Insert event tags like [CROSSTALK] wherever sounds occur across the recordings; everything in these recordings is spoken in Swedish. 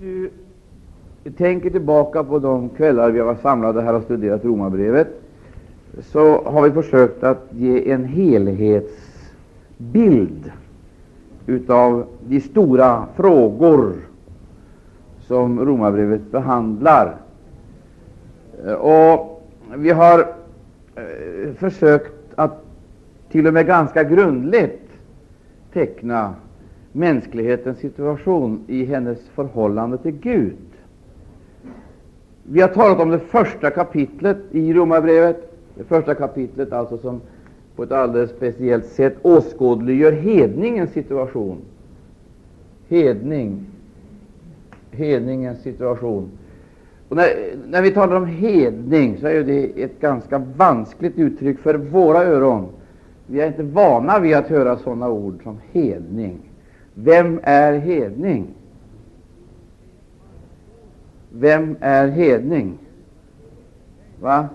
nu tänker tillbaka på de kvällar vi har varit samlade här och studerat Romarbrevet, så har vi försökt att ge en helhetsbild utav de stora frågor som Romarbrevet behandlar. Och vi har eh, försökt att till och med ganska grundligt teckna mänsklighetens situation i hennes förhållande till Gud. Vi har talat om det första kapitlet i Romarbrevet, det första kapitlet alltså som på ett alldeles speciellt sätt åskådliggör hedningens situation. Hedning, hedningens situation. Och när, när vi talar om hedning så är det ett ganska vanskligt uttryck för våra öron. Vi är inte vana vid att höra sådana ord som hedning. Vem är hedning? Vem är hedning? Va?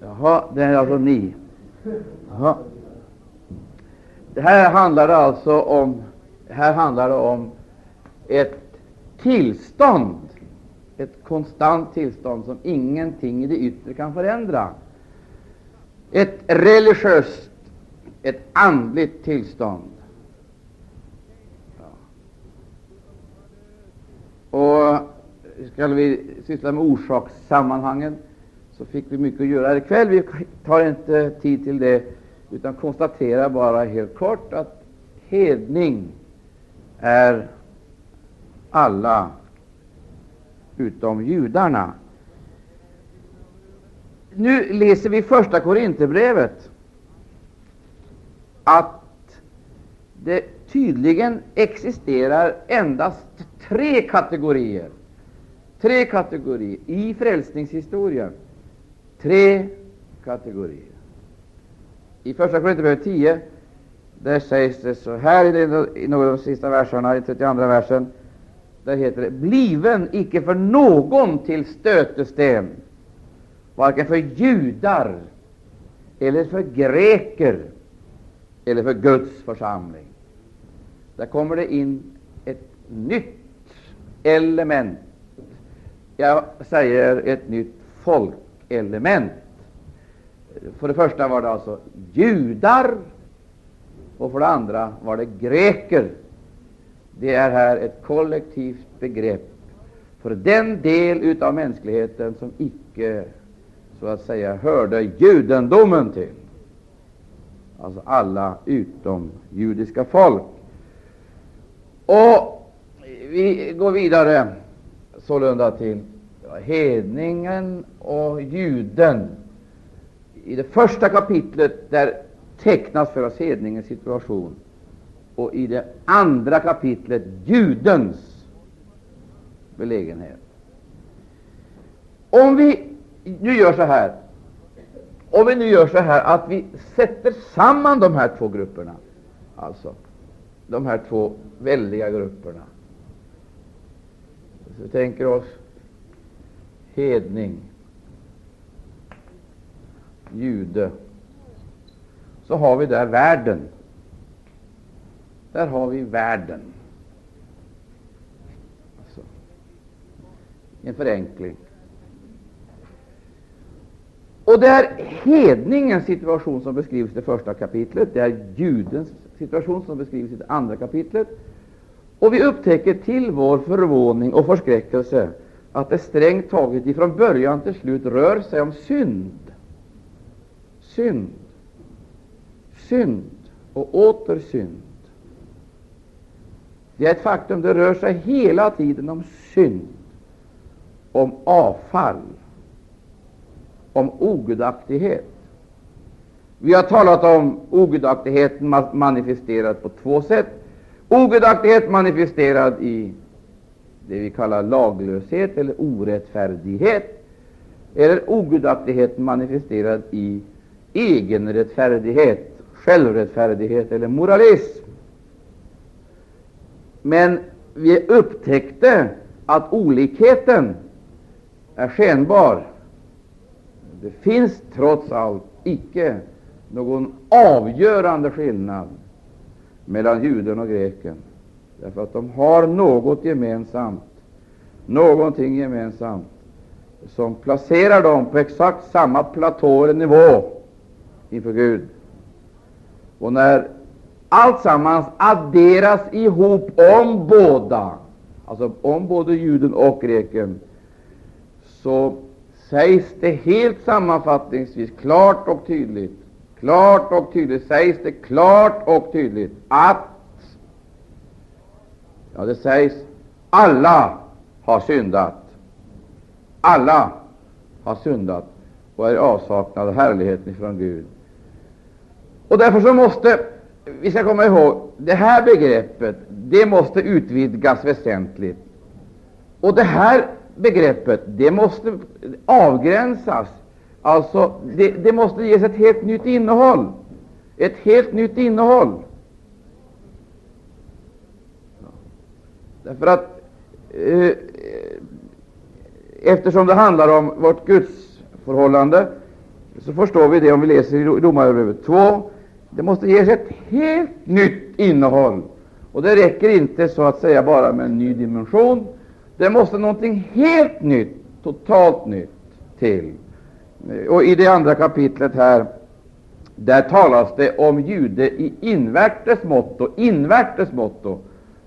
Jaha, det är alltså ni. Jaha. Det här handlar alltså om, här handlar det om ett tillstånd, ett konstant tillstånd som ingenting i det yttre kan förändra. Ett religiöst, ett andligt tillstånd. Och Skall vi syssla med orsakssammanhangen så fick vi mycket att göra ikväll. Vi tar inte tid till det, utan konstaterar bara helt kort att hedning är alla utom judarna. Nu läser vi första Korinthierbrevet att det tydligen existerar endast tre kategorier Tre kategorier i frälsningshistorien. Tre kategorier. I Första Korinthierbrevet 10 där sägs det så här i, några av de sista verserna, i 32 versen. Där heter det bliven icke för någon till stötesten, varken för judar eller för greker eller för Guds församling. Där kommer det in ett nytt element jag säger ett nytt folkelement. För det första var det alltså judar, och för det andra var det greker. Det är här ett kollektivt begrepp för den del av mänskligheten som icke så att säga hörde judendomen till. Alltså alla utom judiska folk. Och vi går vidare sålunda till hedningen och juden. I det första kapitlet där tecknas för oss hedningens situation, och i det andra kapitlet judens belägenhet. Om vi nu gör så här, om vi nu gör så här att vi sätter samman de här två grupperna, alltså de här två väldiga grupperna, vi tänker oss hedning, jude, så har vi där världen. Där har vi världen. Alltså, en förenkling. Och det är hedningens situation som beskrivs i det första kapitlet, det är judens situation som beskrivs i det andra kapitlet, och vi upptäcker till vår förvåning och förskräckelse att det strängt taget ifrån början till slut rör sig om synd. Synd, synd och åter synd. Det är ett faktum. Det rör sig hela tiden om synd, om avfall, om ogudaktighet. Vi har talat om ogudaktigheten manifesterad på två sätt. Ogudaktighet manifesterad i det vi kallar laglöshet eller orättfärdighet, eller ogudaktighet manifesterad i egenrättfärdighet, självrättfärdighet eller moralism. Men vi upptäckte att olikheten är skenbar. Det finns trots allt icke någon avgörande skillnad mellan juden och greken. Därför att de har något gemensamt, någonting gemensamt som placerar dem på exakt samma platå eller nivå inför Gud. Och när alltsammans adderas ihop om båda, alltså om både juden och greken, så sägs det helt sammanfattningsvis klart och tydligt, klart och tydligt sägs det klart och tydligt att Ja, det sägs alla har syndat. Alla har syndat och är i avsaknad av härligheten från Gud. Och därför så måste vi ska komma ihåg det här begreppet det måste utvidgas väsentligt. Och det här begreppet det måste avgränsas. Alltså, det, det måste ges ett helt nytt innehåll. Ett helt nytt innehåll. Därför att eh, eftersom det handlar om vårt gudsförhållande, så förstår vi det om vi läser i Romarbrevet 2. Det måste ges ett helt nytt innehåll. Och det räcker inte så att säga bara med en ny dimension. Det måste någonting helt nytt, totalt nytt, till. Och i det andra kapitlet här, där talas det om jude i invärtes motto, invärtes motto,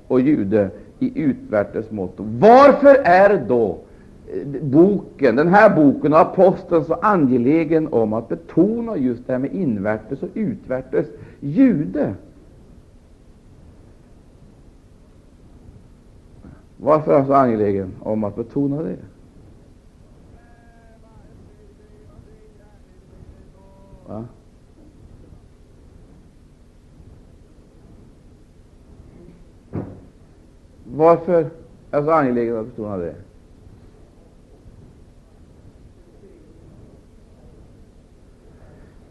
och jude i utvärtes motto. Varför är då eh, boken, den här boken och aposteln så angelägen om att betona just det här med invärtes och utvärtes jude? Varför är han så angelägen om att betona det? Va? Varför är jag så angelägen att betona det?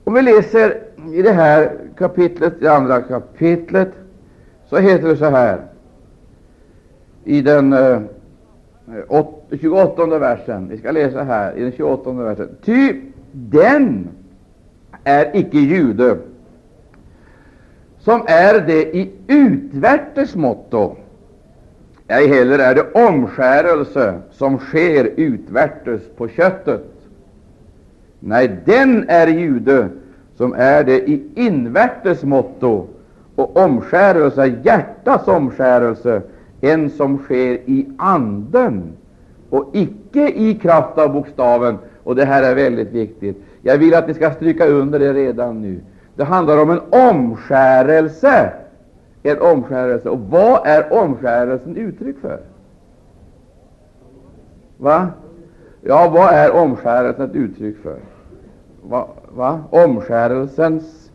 Om vi läser i det här kapitlet, det andra kapitlet, så heter det så här i den eh, 28 versen. Vi ska läsa här i den 28 versen. Ty den är icke jude som är det i utvärtes motto ej heller är det omskärelse som sker utvärtes på köttet. Nej, den är jude som är det i invärtes motto, och omskärelse är hjärtats omskärelse, en som sker i anden och icke i kraft av bokstaven. Och det här är väldigt viktigt. Jag vill att ni ska stryka under det redan nu. Det handlar om en omskärelse en omskärelse. Och vad är omskärelsen uttryck för? Va? Ja, vad är omskärelsen ett uttryck för? Va? Va? Omskärelsens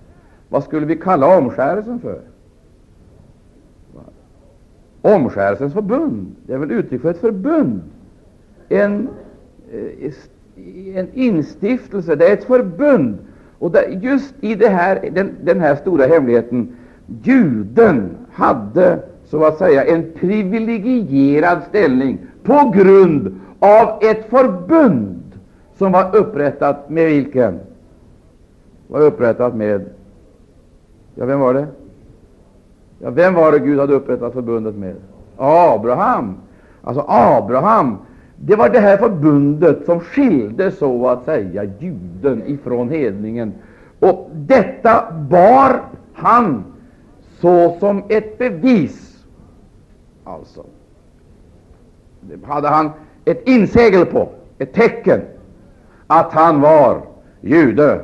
Vad skulle vi kalla omskärelsen för? Va? Omskärelsens förbund. Det är väl uttryck för ett förbund, en, eh, en instiftelse, det är ett förbund. Och just i det här, den, den här stora hemligheten Juden hade så att säga en privilegierad ställning på grund av ett förbund som var upprättat med vilken? Var upprättat med Ja, vem var det? Ja, vem var det Gud hade upprättat förbundet med? Abraham. Alltså Abraham, det var det här förbundet som skilde så att säga juden ifrån hedningen. Och detta bar han såsom ett bevis. Alltså, det hade han ett insegel på, ett tecken, att han var jude.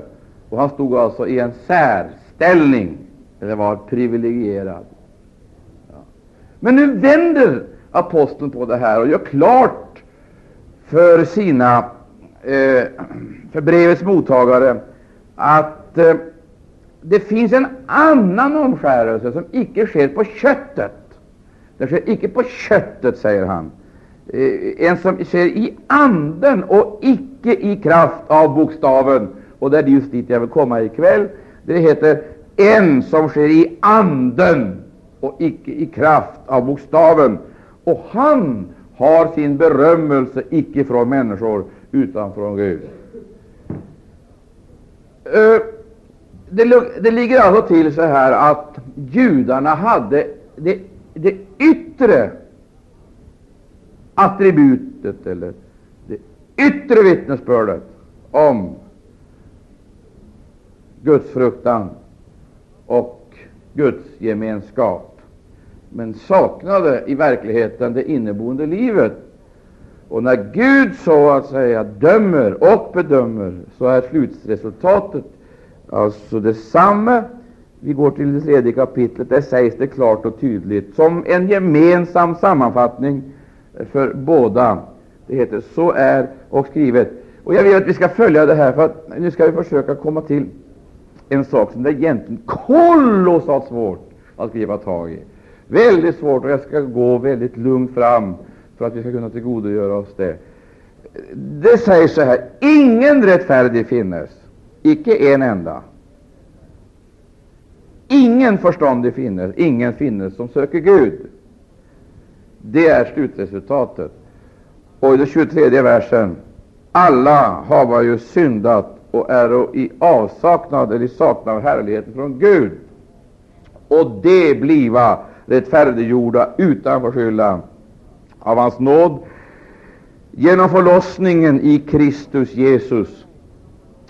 Och han stod alltså i en särställning, eller var privilegierad. Ja. Men nu vänder aposteln på det här och gör klart för sina eh, för brevets mottagare att eh, det finns en annan omskärelse som icke sker på köttet. Det sker icke på köttet, säger han. Eh, en som sker i anden och icke i kraft av bokstaven. Och det är just dit jag vill komma ikväll. Det heter en som sker i anden och icke i kraft av bokstaven. Och han har sin berömmelse icke från människor utan från Gud. Eh, det, det ligger alltså till så här att judarna hade det det yttre attributet eller det yttre vittnesbördet om Guds fruktan och Guds gemenskap, men saknade i verkligheten det inneboende livet. Och när Gud så att säga dömer och bedömer, så är slutresultatet alltså detsamma. Vi går till det tredje kapitlet. Där sägs det klart och tydligt, som en gemensam sammanfattning för båda. Det heter så är och skrivet. Och Jag vill att vi ska följa det här, för att nu ska vi försöka komma till en sak som det är egentligen kolossalt svårt att gripa tag i. Väldigt svårt, och jag ska gå väldigt lugnt fram för att vi ska kunna tillgodogöra oss det. Det säger så här: Ingen rättfärdig finnes, icke en enda. Ingen förståndig finnes, ingen finnes som söker Gud. Det är slutresultatet. Och i den 23 versen alla har ju syndat och är i avsaknad eller i saknad av härligheten från Gud, och det bliva rättfärdiggjorda utan förskyllan av hans nåd genom förlossningen i Kristus Jesus,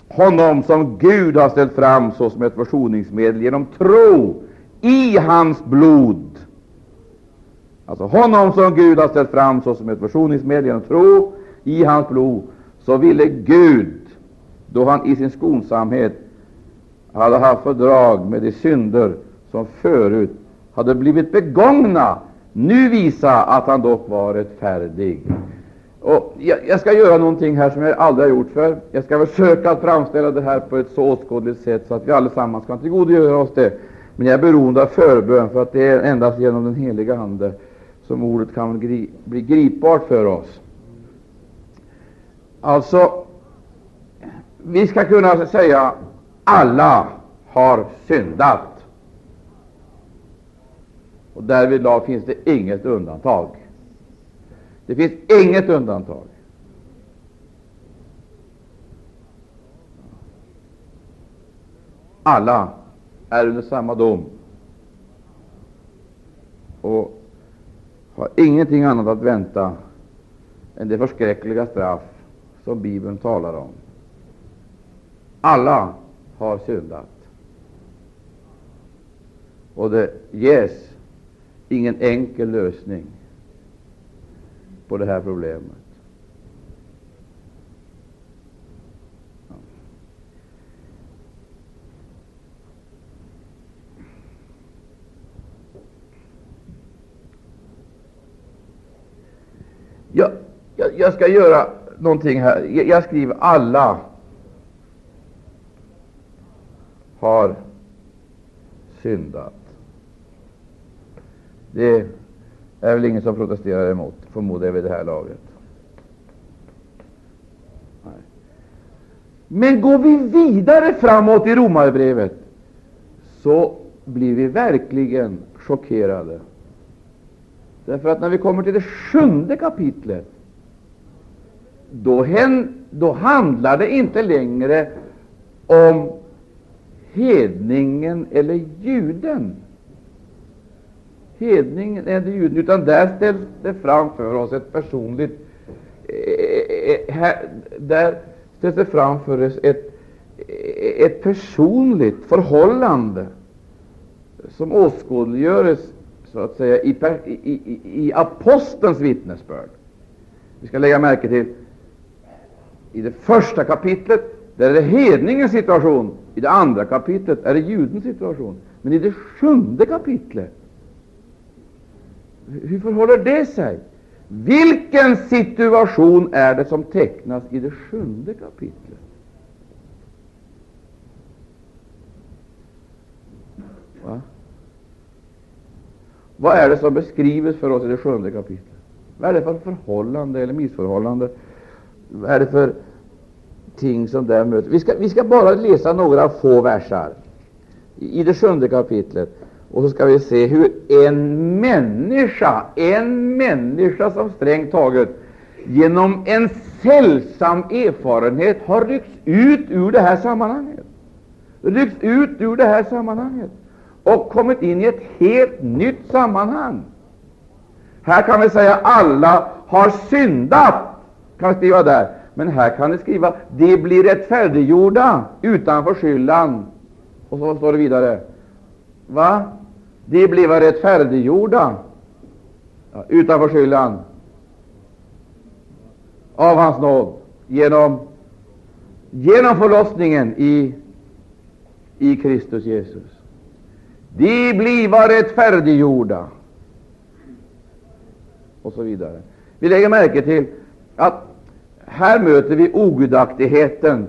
honom som Gud har ställt fram såsom ett försoningsmedel genom tro i hans blod. Alltså honom som Gud har ställt fram såsom ett försoningsmedel genom tro i hans blod, så ville Gud då han i sin skonsamhet hade haft fördrag med de synder som förut hade blivit begångna, nu visa att han dock var rättfärdig. Och jag, jag, ska göra någonting här som jag aldrig har gjort för. Jag ska försöka att framställa det här på ett så åskådligt sätt så att vi allesammans kan tillgodogöra oss det. Men jag är beroende av förbön, för att det är endast genom den heliga Ande som ordet kan bli gripbart för oss. Alltså, vi ska kunna säga alla har syndat. Och därvidlag finns det inget undantag. Det finns inget undantag. Alla är under samma dom och har ingenting annat att vänta än det förskräckliga straff som Bibeln talar om. Alla har syndat. Och det ges ingen enkel lösning på det här problemet. Jag, jag, jag, ska göra någonting här. Jag, jag skriver alla har syndat. Det är väl ingen som protesterar emot, förmodar jag vid det här laget. Men går vi vidare framåt i Romarbrevet, så blir vi verkligen chockerade. Därför att när vi kommer till det sjunde kapitlet, då, hen, då handlar det inte längre om hedningen eller juden. Hedningen eller juden, utan där ställs det framför oss ett personligt eh, eh, här, där ställs det framför oss ett, eh, ett personligt förhållande som åskådliggöres så att säga i, i, i, i apostelns vittnesbörd. Vi ska lägga märke till i det första kapitlet där är det hedningens situation, i det andra kapitlet är det judens situation. Men i det sjunde kapitlet, hur förhåller det sig? Vilken situation är det som tecknas i det sjunde kapitlet? Va? Vad är det som beskrivs för oss i det sjunde kapitlet? Vad är det för förhållande eller missförhållande? Vad är det för ting som där möter. Vi ska, vi ska bara läsa några få versar i det sjunde kapitlet, och så ska vi se hur en människa, en människa som strängt taget genom en sällsam erfarenhet har ryckts ut ur det här sammanhanget, ryckts ut ur det här sammanhanget och kommit in i ett helt nytt sammanhang Här kan vi säga alla har syndat, kan vi skriva där. Men här kan ni skriva de blir rättfärdiggjorda utan förskyllan. Och så står det vidare. Va? De blev rättfärdiggjorda ja, utan förskyllan av hans nåd genom, genom förlossningen i, i Kristus Jesus. De bliva rättfärdiggjorda och så vidare. Vi lägger märke till att här möter vi ogudaktigheten,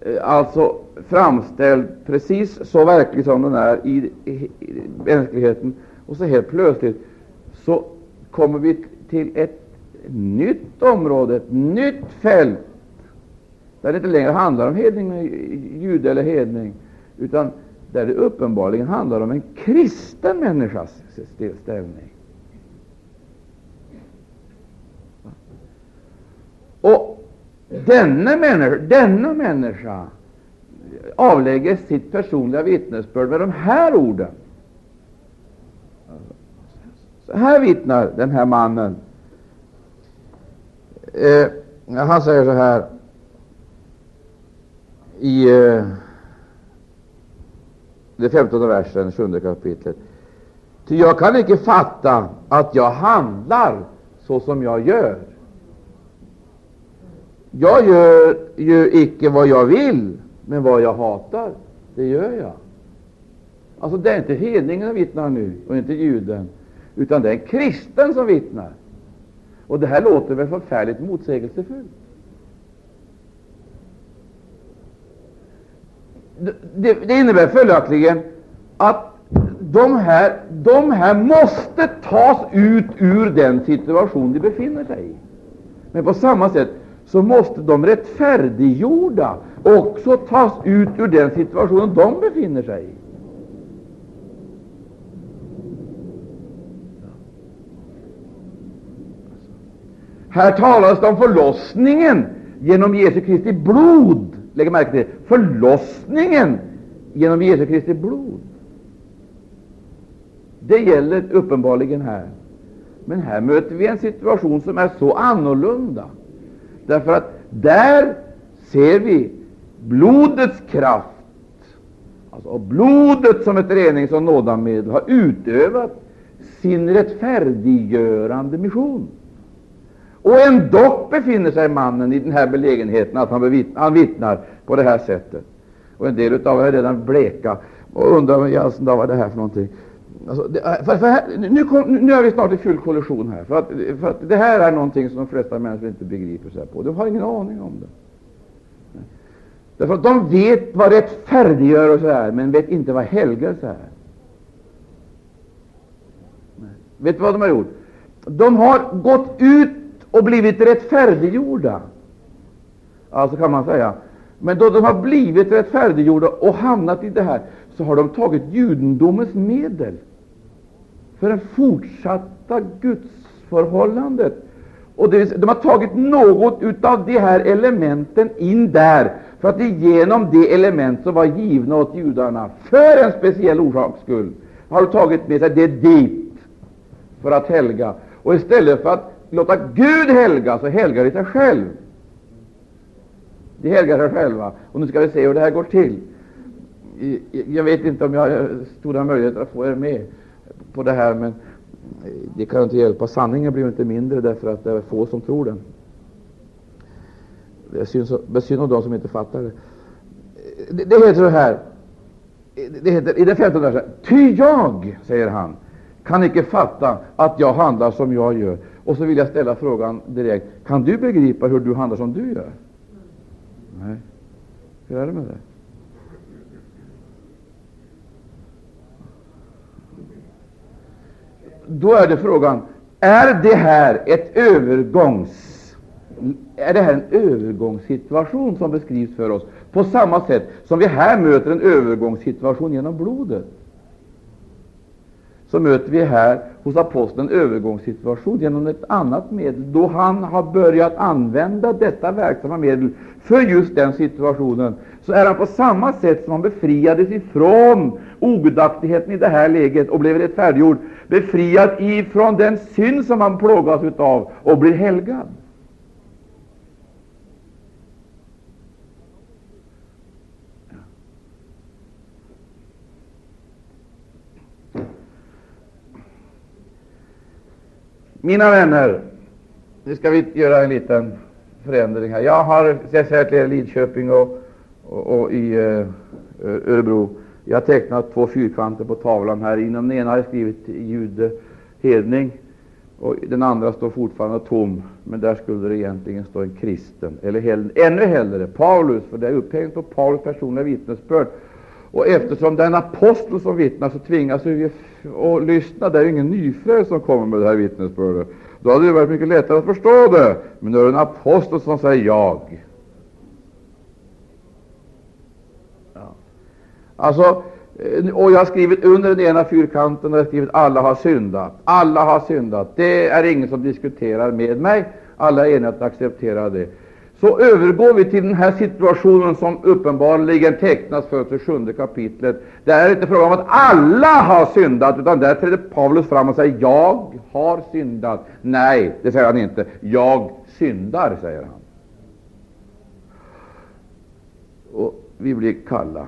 eh, alltså framställd precis så verklig som den är i, i, i mänskligheten. Och så helt plötsligt så kommer vi till ett nytt område, ett nytt fält, där det inte längre handlar om hedning, jude eller hedning, utan där det uppenbarligen handlar om en kristen människas ställning. Och denna människa, denna människa avlägger sitt personliga vittnesbörd med de här orden. Så här vittnar den här mannen. Eh, han säger så här i eh, det femtonde versen, sjunde kapitlet. Ty jag kan icke fatta att jag handlar så som jag gör. Jag gör ju icke vad jag vill, men vad jag hatar, det gör jag. Alltså, det är inte hedningen som vittnar nu, och inte juden, utan det är en kristen som vittnar. Och det här låter väl förfärligt motsägelsefullt. Det, det innebär följaktligen att de här, de här måste tas ut ur den situation de befinner sig i. Men på samma sätt så måste de rättfärdiggjorda också tas ut ur den situation de befinner sig i. Här talas det om förlossningen genom Jesu Kristi blod. Lägg märke till. Förlossningen genom Jesu Kristi blod. Det gäller uppenbarligen här. Men här möter vi en situation som är så annorlunda. Därför att där ser vi blodets kraft, alltså blodet som ett renings och nådamedel, har utövat sin rättfärdiggörande mission. Och ändock befinner sig mannen i den här belägenheten att han, bevittnar, han vittnar på det här sättet. Och en del av er är redan bleka och undrar vad det här för någonting. Alltså, det, äh, för, för här, nu, kom, nu är vi snart i full kollision här. För att, för att det här är någonting som de flesta människor inte begriper sig på. De har ingen aning om det. Därför att de vet vad rättfärdiggörelse är, men vet inte vad helgelse är. Vet du vad de har gjort? De har gått ut och blivit rättfärdiggjorda. Alltså kan man säga. Men då de har blivit rättfärdiggjorda och hamnat i det här, så har de tagit judendomens medel för det fortsatta gudsförhållandet. Och det, de har tagit något av de här elementen in där, för att genom de element som var givna åt judarna för en speciell orsaks skull, har de tagit med sig det dit för att helga. Och istället för att låta Gud helga, så helgar de sig själv. De helgar sig själva. Och nu ska vi se hur det här går till. Jag vet inte om jag har stora möjligheter att få er med på det här, men det kan inte hjälpa. Sanningen blir inte mindre därför att det är få som tror den. Det är synd om de som inte fattar det. Det, det heter så här, det heter, i det femtonde versen, ty jag, säger han, kan icke fatta att jag handlar som jag gör. Och så vill jag ställa frågan direkt, kan du begripa hur du handlar som du gör? Nej. Hur är det med det? Då är det frågan, är det här ett övergångs är det här en övergångssituation som beskrivs för oss, på samma sätt som vi här möter en övergångssituation genom blodet? så möter vi här hos aposteln en övergångssituation genom ett annat medel, då han har börjat använda detta verksamma medel för just den situationen, så är han på samma sätt som han befriades ifrån ogudaktigheten i det här läget och blev rättfärdiggjord, befriad ifrån den synd som han plågas utav och blir helgad. Mina vänner, nu ska vi göra en liten förändring här. Jag har sett i Lidköping och, och, och i uh, Örebro. Jag har tecknat två fyrkanter på tavlan här. Inom den ena har jag skrivit jude, hedning, och den andra står fortfarande tom, men där skulle det egentligen stå en kristen, eller hell, ännu hellre Paulus, för det är upphängt på Paulus personliga vittnesbörd. Och eftersom det är en apostel som vittnar, så tvingas vi att lyssna. Det är ingen nyfrälst som kommer med det här vittnesbördet. Då hade det varit mycket lättare att förstå det. Men nu är det en apostel som säger jag. Ja. Alltså, eh, och jag har skrivit under den ena fyrkanten och jag har skrivit alla har syndat. Alla har syndat. Det är ingen som diskuterar med mig. Alla är eniga att acceptera det så övergår vi till den här situationen som uppenbarligen tecknas för det sjunde kapitlet. Det är inte fråga om att alla har syndat, utan där träder Paulus fram och säger ”Jag har syndat”. Nej, det säger han inte. ”Jag syndar”, säger han. Och vi blir kalla.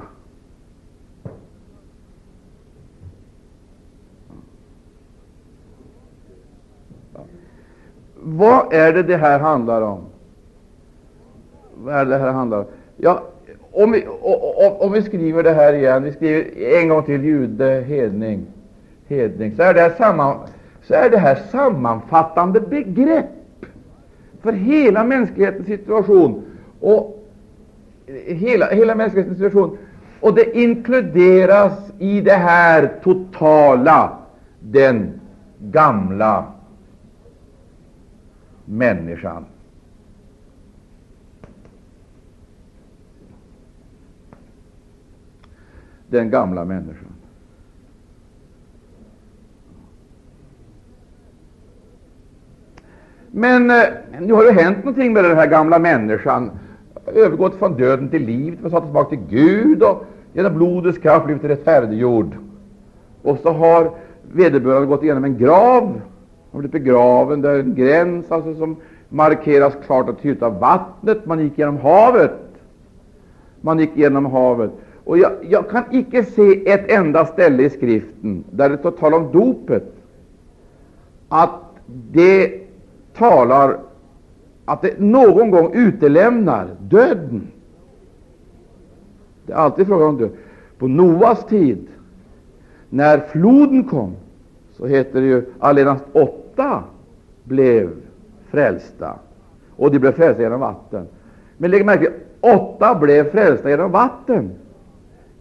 Vad är det det här handlar om? vad är det här handlar om? Ja, om vi, om, om vi skriver det här igen, vi skriver en gång till jude, hedning, hedning, så är det här, samman, så är det här sammanfattande begrepp för hela mänsklighetens situation. Och hela, hela mänsklighetens situation. Och det inkluderas i det här totala den gamla människan. den gamla människan. Men eh, nu har det hänt någonting med den här gamla människan. Övergått från döden till livet, och satt tillbaka till Gud och genom blodets kraft blivit rättfärdiggjord. Och så har vederbörande gått igenom en grav, han blev begraven där en gräns alltså, som markeras klart och tydligt av vattnet. Man gick genom havet. Man gick genom havet. Och jag, jag, kan icke se ett enda ställe i Skriften där det står tal om dopet, att det talar att det någon gång utelämnar döden. Det är alltid frågan om död. På Noas tid, när floden kom, så heter det ju allenast åtta blev frälsta, och de blev frälsta genom vatten. Men lägg märke åtta blev frälsta genom vatten.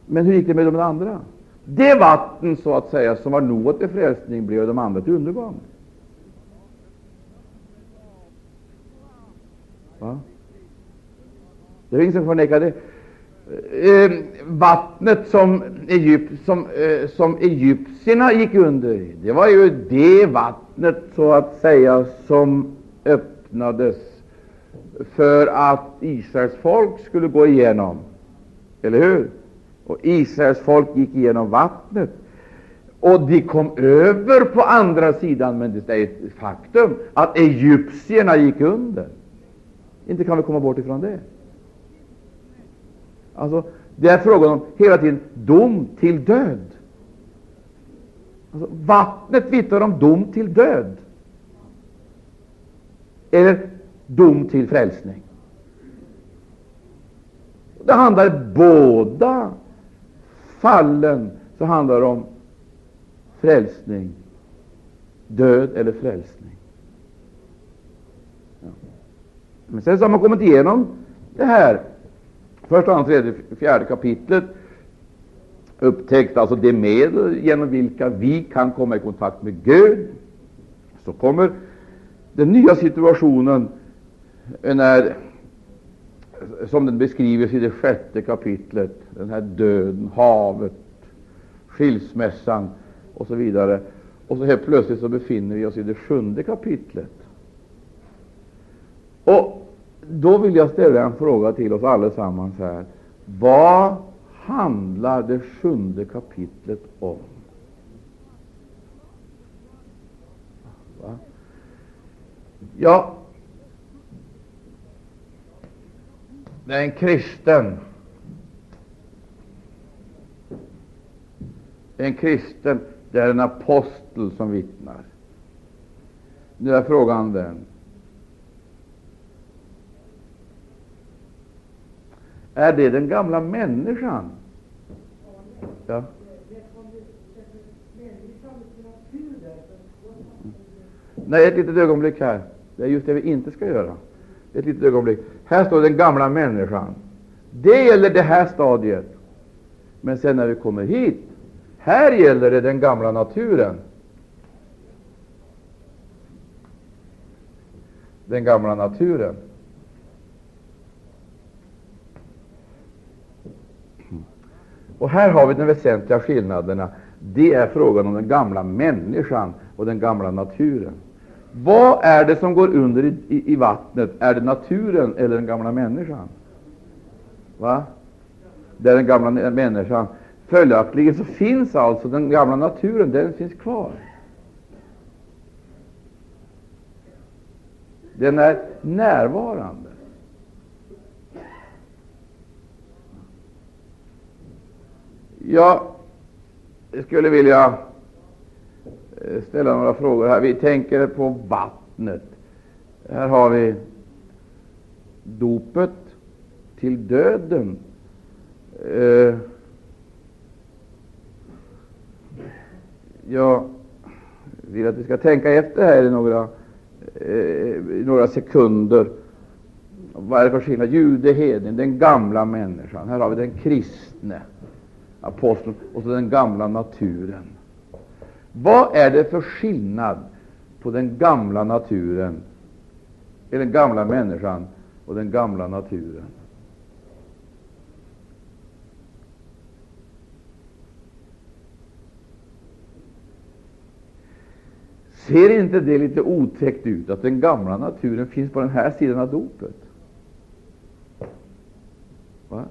Men hur gick det med de andra? Det vatten så att säga som var Noa till frälsning blev de andra till undergång. Va? Det är ingen som förnekar det. Eh, vattnet som, Egypt, som, eh, som egyptierna gick under i, det var ju det vattnet så att säga som öppnades för att Israels folk skulle gå igenom. Eller hur? och Israels folk gick igenom vattnet. Och de kom över på andra sidan, men det är ett faktum att egyptierna gick under. Inte kan vi komma bort ifrån det. Alltså, det är frågan om hela tiden dom till död. Alltså, vattnet vittnar om dom till död, eller dom till frälsning. Det handlar båda fallen så handlar det om frälsning, död eller frälsning. Ja. Men sen så har man kommit igenom det här, första, andra, tredje, fjärde kapitlet, upptäckt alltså de medel genom vilka vi kan komma i kontakt med Gud. Så kommer den nya situationen när som den beskrivs i det sjätte kapitlet, den här döden, havet, skilsmässan och så vidare. Och så helt plötsligt så befinner vi oss i det sjunde kapitlet. Och då vill jag ställa en fråga till oss allesammans här. Vad handlar det sjunde kapitlet om? Va? Ja, det är en kristen en kristen, det är en apostel som vittnar. Nu är frågan den Är det den gamla människan? Ja. Nej, ett litet ögonblick här. Det är just det vi inte ska göra. Ett litet ögonblick. Här står den gamla människan. Det gäller det här stadiet. Men sen när vi kommer hit, här gäller det den gamla naturen. Den gamla naturen. Och här har vi de väsentliga skillnaderna. Det är frågan om den gamla människan och den gamla naturen. Vad är det som går under i, i, i vattnet? Är det naturen eller den gamla människan? Va? Det är den gamla människan. Följaktligen så finns alltså den gamla naturen, den finns kvar. Den är närvarande. Jag skulle vilja eh, ställa några frågor här. Vi tänker på vattnet. Här har vi dopet till döden. Eh, jag vill att vi ska tänka efter här i några, eh, några sekunder. Vad är det för skillnad? Jude, hedning, den gamla människan. Här har vi den kristne aposteln och så den gamla naturen. Vad är det för skillnad på den gamla naturen, eller den gamla människan och den gamla naturen? Ser inte det lite otäckt ut att den gamla naturen finns på den här sidan av dopet? Va?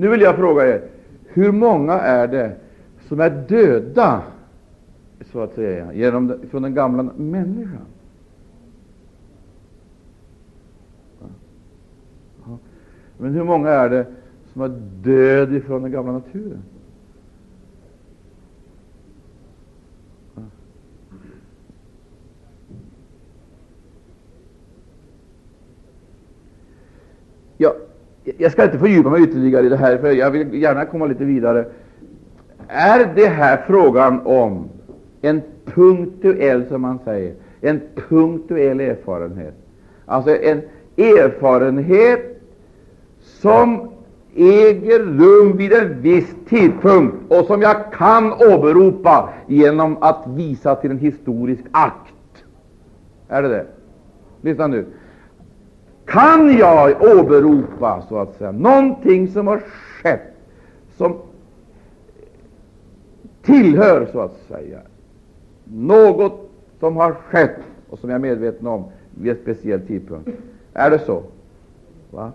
Nu vill jag fråga er, hur många är det som är döda, så att säga, genom, från den gamla människan? Men hur många är det som är död ifrån den gamla naturen? Ja, jag ska inte fördjupa mig ytterligare i det här, för jag vill gärna komma lite vidare. Är det här frågan om en punktuell, som man säger, en punktuell erfarenhet? Alltså en erfarenhet som äger rum vid en viss tidpunkt och som jag kan åberopa genom att visa till en historisk akt. Är det det? Lyssna nu. Kan jag åberopa så att säga någonting som har skett, som tillhör så att säga något som har skett och som jag är medveten om vid en speciell tidpunkt? Är det så? Va?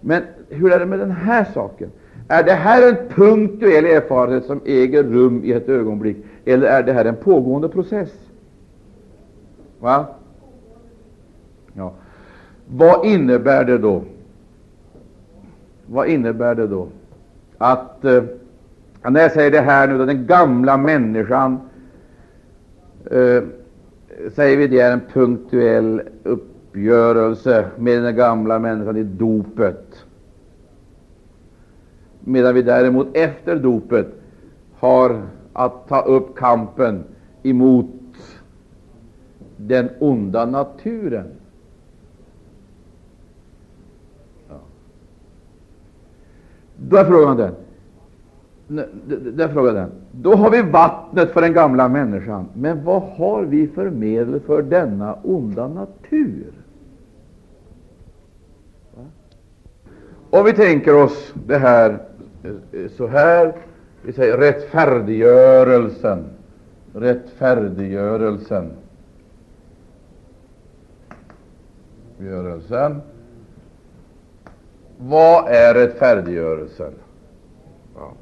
Men hur är det med den här saken? Är det här en punktuell erfarenhet som äger rum i ett ögonblick, eller är det här en pågående process? Va? Ja. Vad innebär det då? Vad innebär det då att eh, när jag säger det här nu, då, den gamla människan, eh, säger vi det är en punktuell uppgörelse med den gamla människan i dopet, medan vi däremot efter dopet har att ta upp kampen emot den onda naturen. Då är frågan den. Där frågar den. Då har vi vattnet för den gamla människan. Men vad har vi för medel för denna onda natur? Om vi tänker oss det här eh, eh, så här, vi säger rättfärdiggörelsen, rättfärdiggörelsen. rättfärdiggörelsen. Vad är rättfärdiggörelsen? Ja.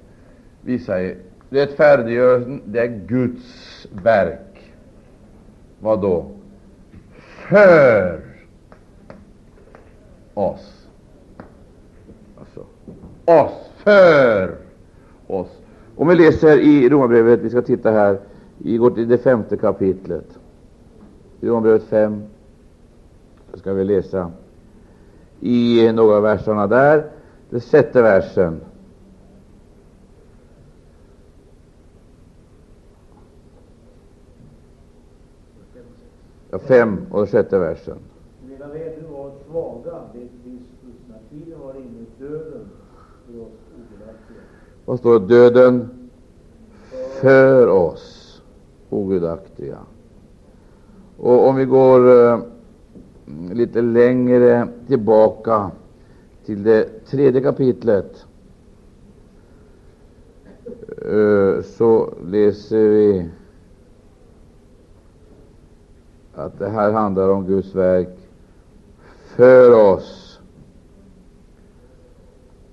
Vi säger rättfärdiggörelsen, det är Guds verk. Vad då? För oss. Alltså, oss, för oss. Om vi läser i Romarbrevet, vi ska titta här, vi går till det femte kapitlet. I Romarbrevet 5 ska vi läsa i några av verserna där. Den sjätte versen. Ja, fem och sjätte versen. Medan vi ännu var svaga, vet Kristus, när tiden var inne, döden för oss ogudaktiga. Vad står? Döden för oss ogudaktiga. Och om vi går eh, lite längre tillbaka till det tredje kapitlet eh, så läser vi att det här handlar om Guds verk för oss.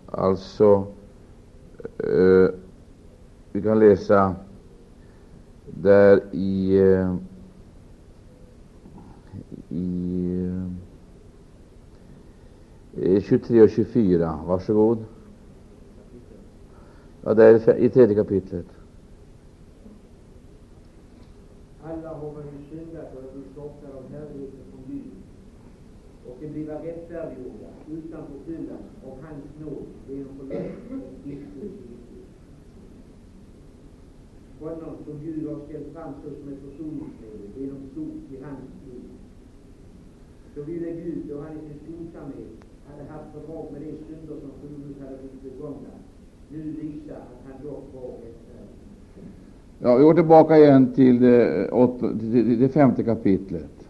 Alltså, eh, vi kan läsa där i, eh, i 23 och 24. Varsågod. Ja, det är i tredje kapitlet. Alla har väl syndat och är stoppade av härligheten från Gud och de bliva rättfärdiggjorda utan förskyllan av hans nåd genom förlåtelse och Kristus Honom som Gud har ställt fram såsom ett försoningsmedel genom sot i hans blod. Så ville Gud, då han i sin skonsamhet hade haft fördrag med de synder som förut hade blivit begångna, nu visa att han dock var rättfärdig. Ja, vi går tillbaka igen till det, åtta, till det femte kapitlet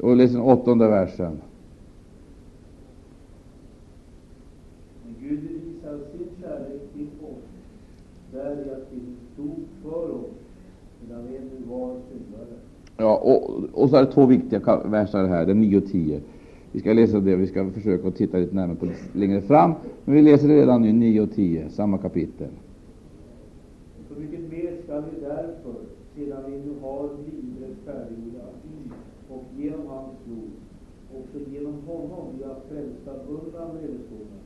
och läser den åttonde versen. Gud visar sin kärlek till oss däri att vi stod för oss medan vi ännu var syndare. Ja, och, och så är det två viktiga verser här, den 9 och 10. Vi ska läsa det, vi ska försöka att titta lite närmare på det längre fram, men vi läser det redan nu, 9 och 10, samma kapitel. Så mycket mer skall vi därför, sedan vi nu har blivit rättfärdiggjorda i och genom hans blod, också genom honom vi har frälsta undan vredesdomen.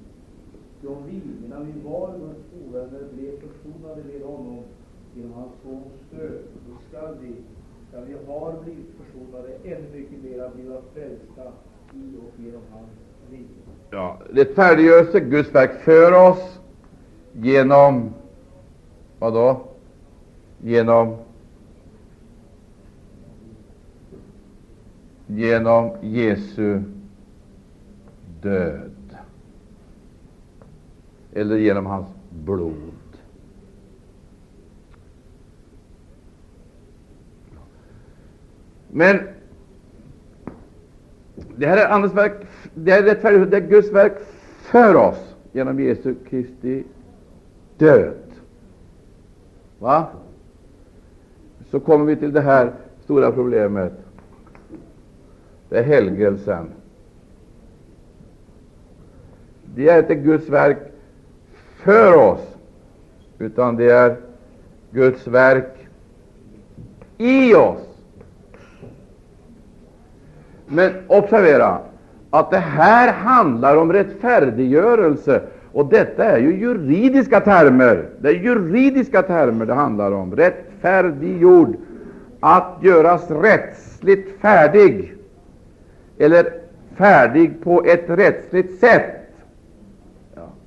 Ty vi, medan vi var ovänner, blev försonade med honom genom hans sons död, då skall vi, Ja, vi har blivit försonade, ännu mycket mera blivit frälsta i och genom hans liv. Ja, rättfärdiggörelse, Guds verk för oss genom vad då? Genom genom Jesu död eller genom hans blod. Men det här är andens verk, det är rättfärdighet, det är Guds verk för oss genom Jesu Kristi död. Va? Så kommer vi till det här stora problemet. Det är helgelsen. Det är inte Guds verk för oss, utan det är Guds verk i oss. Men observera att det här handlar om rättfärdiggörelse, och detta är ju juridiska termer. Det är juridiska termer det handlar om. Rättfärdiggjord, att göras rättsligt färdig, eller färdig på ett rättsligt sätt.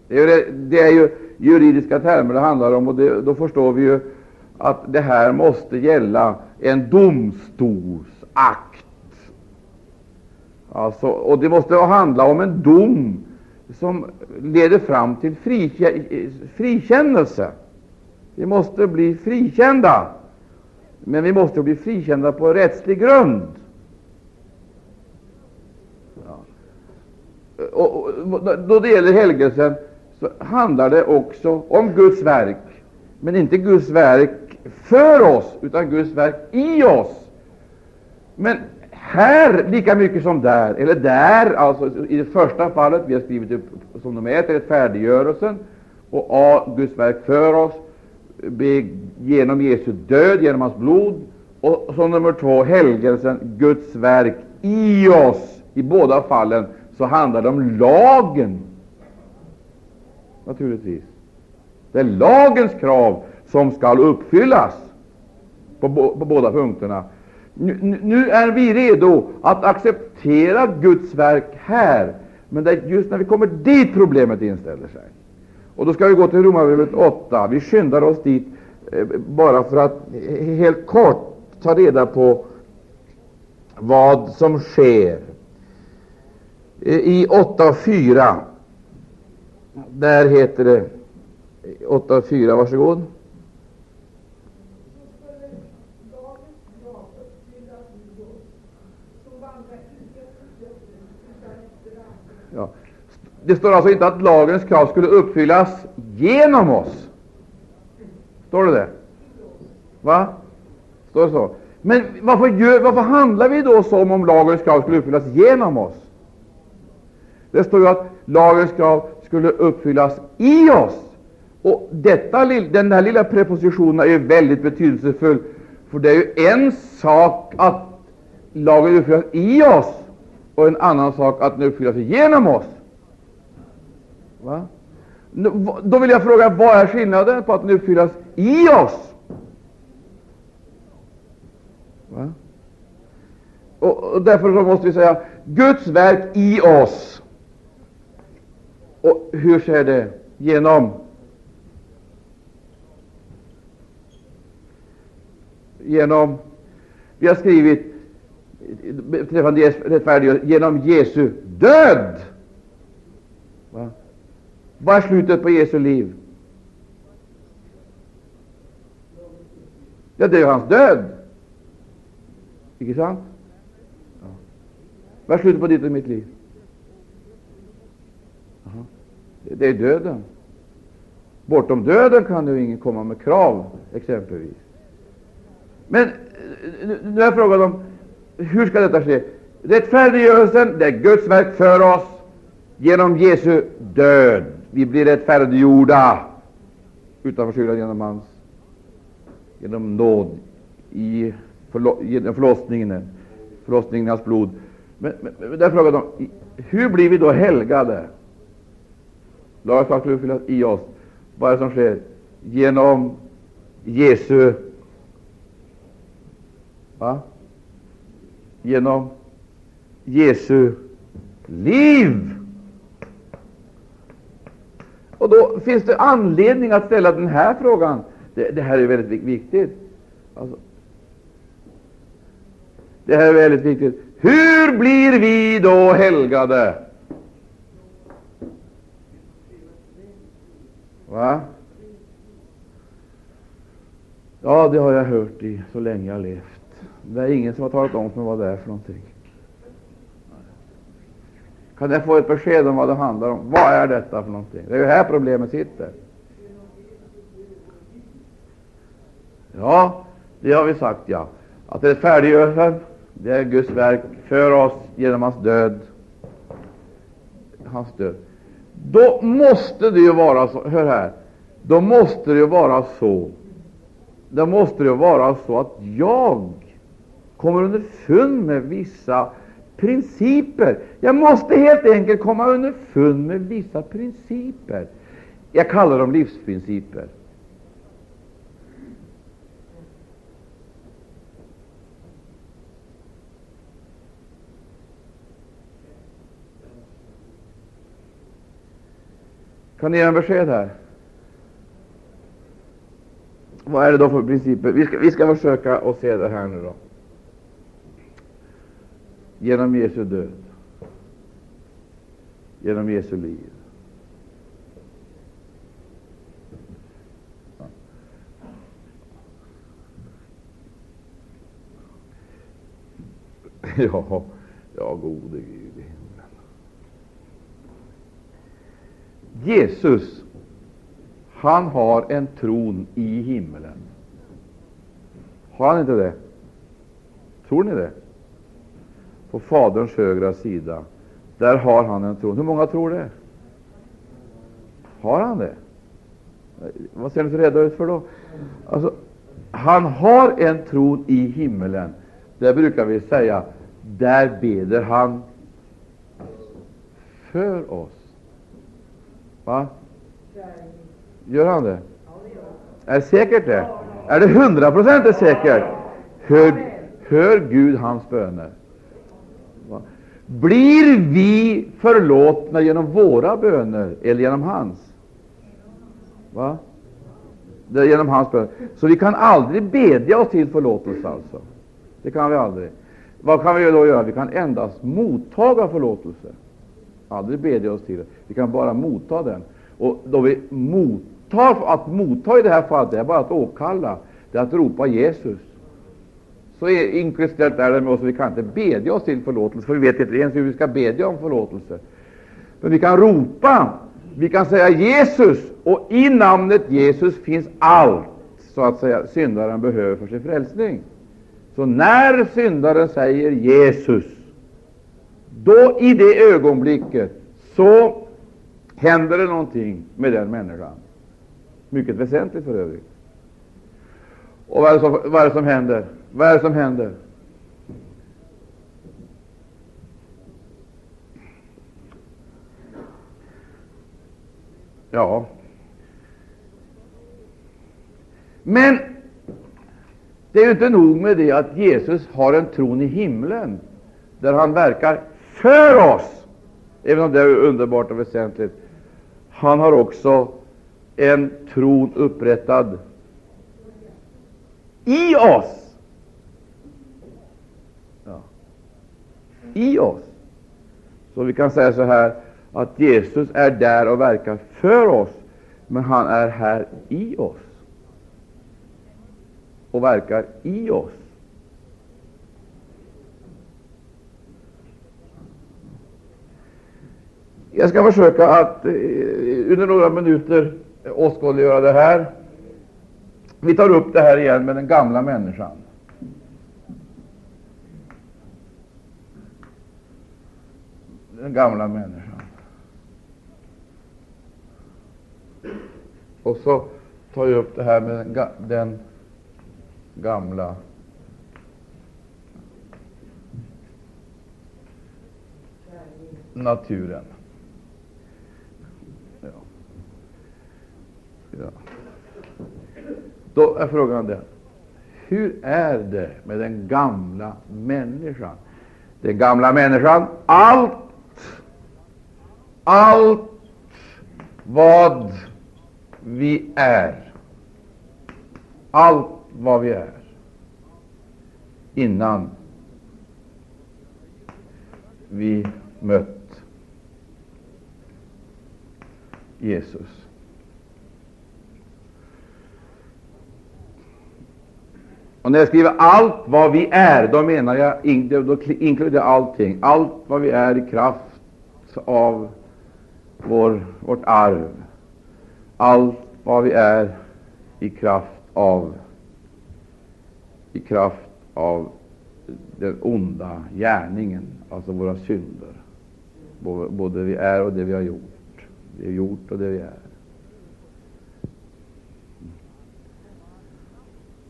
Det, är ju, det är ju juridiska termer det handlar om, och det, då förstår vi ju att det här måste gälla en domstolsakt. Alltså, och det måste handla om en dom som leder fram till frikä- frikännelse. Vi måste bli frikända, men vi måste bli frikända på rättslig grund. Ja. Och, och, då det gäller helgelsen så handlar det också om Guds verk, men inte Guds verk för oss, utan Guds verk i oss. Men här lika mycket som där, eller där, alltså i det första fallet, vi har skrivit upp som de är färdiggörelsen, rättfärdiggörelsen, och A. Guds verk för oss, B. Genom Jesu död, genom hans blod, och som nummer två, helgelsen, Guds verk i oss. I båda fallen så handlar det om lagen, naturligtvis. Det är lagens krav som skall uppfyllas på, på båda punkterna. Nu, nu, är vi redo att acceptera Guds verk här, men det är just när vi kommer dit problemet inställer sig. Och då ska vi gå till Romarbrevet 8. Vi skyndar oss dit eh, bara för att helt kort ta reda på vad som sker. Eh, I 8.4, där heter det eh, 8.4, varsågod. Ja. Det står alltså inte att lagens krav skulle uppfyllas genom oss. Står det det? Va? Står det så? Men varför, gör, varför handlar vi då som om lagens krav skulle uppfyllas genom oss? Det står ju att lagens krav skulle uppfyllas i oss. Och detta, den här lilla prepositionen är ju väldigt betydelsefull, för det är ju en sak att lagen uppfyllas i oss och en annan sak att den uppfyllas genom oss. Va? Då vill jag fråga, vad är skillnaden på att den uppfyllas i oss? Va? Och, och därför måste vi säga Guds verk i oss. Och hur sker det? Genom genom Vi har skrivit beträffande rättfärdiggörelse genom Jesu död. Va? Vad är slutet på Jesu liv? Ja, det är hans död. Icke sant? Ja. Vad är slutet på ditt och mitt liv? Aha. Det är döden. Bortom döden kan ju ingen komma med krav, exempelvis. Men eh, nu är frågan om hur ska detta ske? Rättfärdiggörelsen, det är Guds verk för oss genom Jesu död. Vi blir rättfärdiggjorda utan förskyllan genom hans genom nåd i förlo, genom förlossningen, förlossningen i hans blod. Men, men, men där frågar de, hur blir vi då helgade? Lagens sak uppfyllas i oss. Vad är det som sker? Genom Jesu va? Genom Jesu liv. Och då finns det anledning att ställa den här frågan. Det, det här är väldigt viktigt. Alltså, det här är väldigt viktigt. Hur blir vi då helgade? Va? Ja, det har jag hört i så länge jag levt. Det är ingen som har talat om för mig vad det är för någonting. Kan jag få ett besked om vad det handlar om? Vad är detta för någonting? Det är ju här problemet sitter. Ja, det har vi sagt, ja. Att rättfärdiggörelsen, det är Guds verk för oss genom hans död. Hans död. Då måste det ju vara så, hör här, då måste det ju vara så, då måste det vara så att jag kommer underfund med vissa principer. Jag måste helt enkelt komma underfund med vissa principer. Jag kallar dem livsprinciper. Kan ni ge en besked här? Vad är det då för principer? Vi ska, vi ska försöka att se det här nu då genom Jesu död, genom Jesu liv. [LAUGHS] Ja, ja, gode Gud i himlen. Jesus, han har en tron i himlen. Har han inte det? Tror ni det? På Faderns högra sida. Där har han en tron. Hur många tror det? Har han det? Vad ser ni så rädda ut för då? Alltså, han har en tron i himmelen. Där brukar vi säga, där beder han för oss. Va? Gör han det? Är det säkert det? Är det hundraprocentigt säkert? Hör, hör Gud hans böner? Blir vi förlåtna genom våra böner eller genom hans? Va? Det är genom hans böner. Så vi kan aldrig bedja oss till förlåtelse. alltså. Det kan vi aldrig. Vad kan vi då göra? Vi kan endast mottaga förlåtelse. Aldrig bedja oss till det. Vi kan bara motta den. Och då vi mottar, att motta i det här fallet, det är bara att åkalla, det är att ropa Jesus. Så inkluderat är det med oss, att vi kan inte bedja oss till förlåtelse, för vi vet inte ens hur vi ska bedja om förlåtelse. Men vi kan ropa, vi kan säga Jesus, och i namnet Jesus finns allt, så att säga, syndaren behöver för sin frälsning. Så när syndaren säger Jesus, då i det ögonblicket så händer det någonting med den människan. Mycket väsentligt för övrigt. Och vad är, som, vad är det som händer? Vad är det som händer? Ja. Men det är ju inte nog med det att Jesus har en tron i himlen, där han verkar för oss, även om det är underbart och väsentligt. Han har också en tron upprättad i oss. I oss. Så vi kan säga så här att Jesus är där och verkar för oss, men han är här i oss och verkar i oss. Jag ska försöka att eh, under några minuter åskådliggöra det här. Vi tar upp det här igen med den gamla människan. Den gamla människan. Och så tar jag upp det här med den, den gamla naturen. Ja. Ja. Då är frågan den, hur är det med den gamla människan? Den gamla människan, allt, allt vad vi är, allt vad vi är, innan vi mött Jesus. Och när jag skriver allt vad vi är, då menar jag, då inkluderar allting, allt vad vi är i kraft av vår, vårt arv, allt vad vi är i kraft av i kraft av den onda gärningen, alltså våra synder, både det vi är och det vi har gjort, det vi har gjort och det vi är.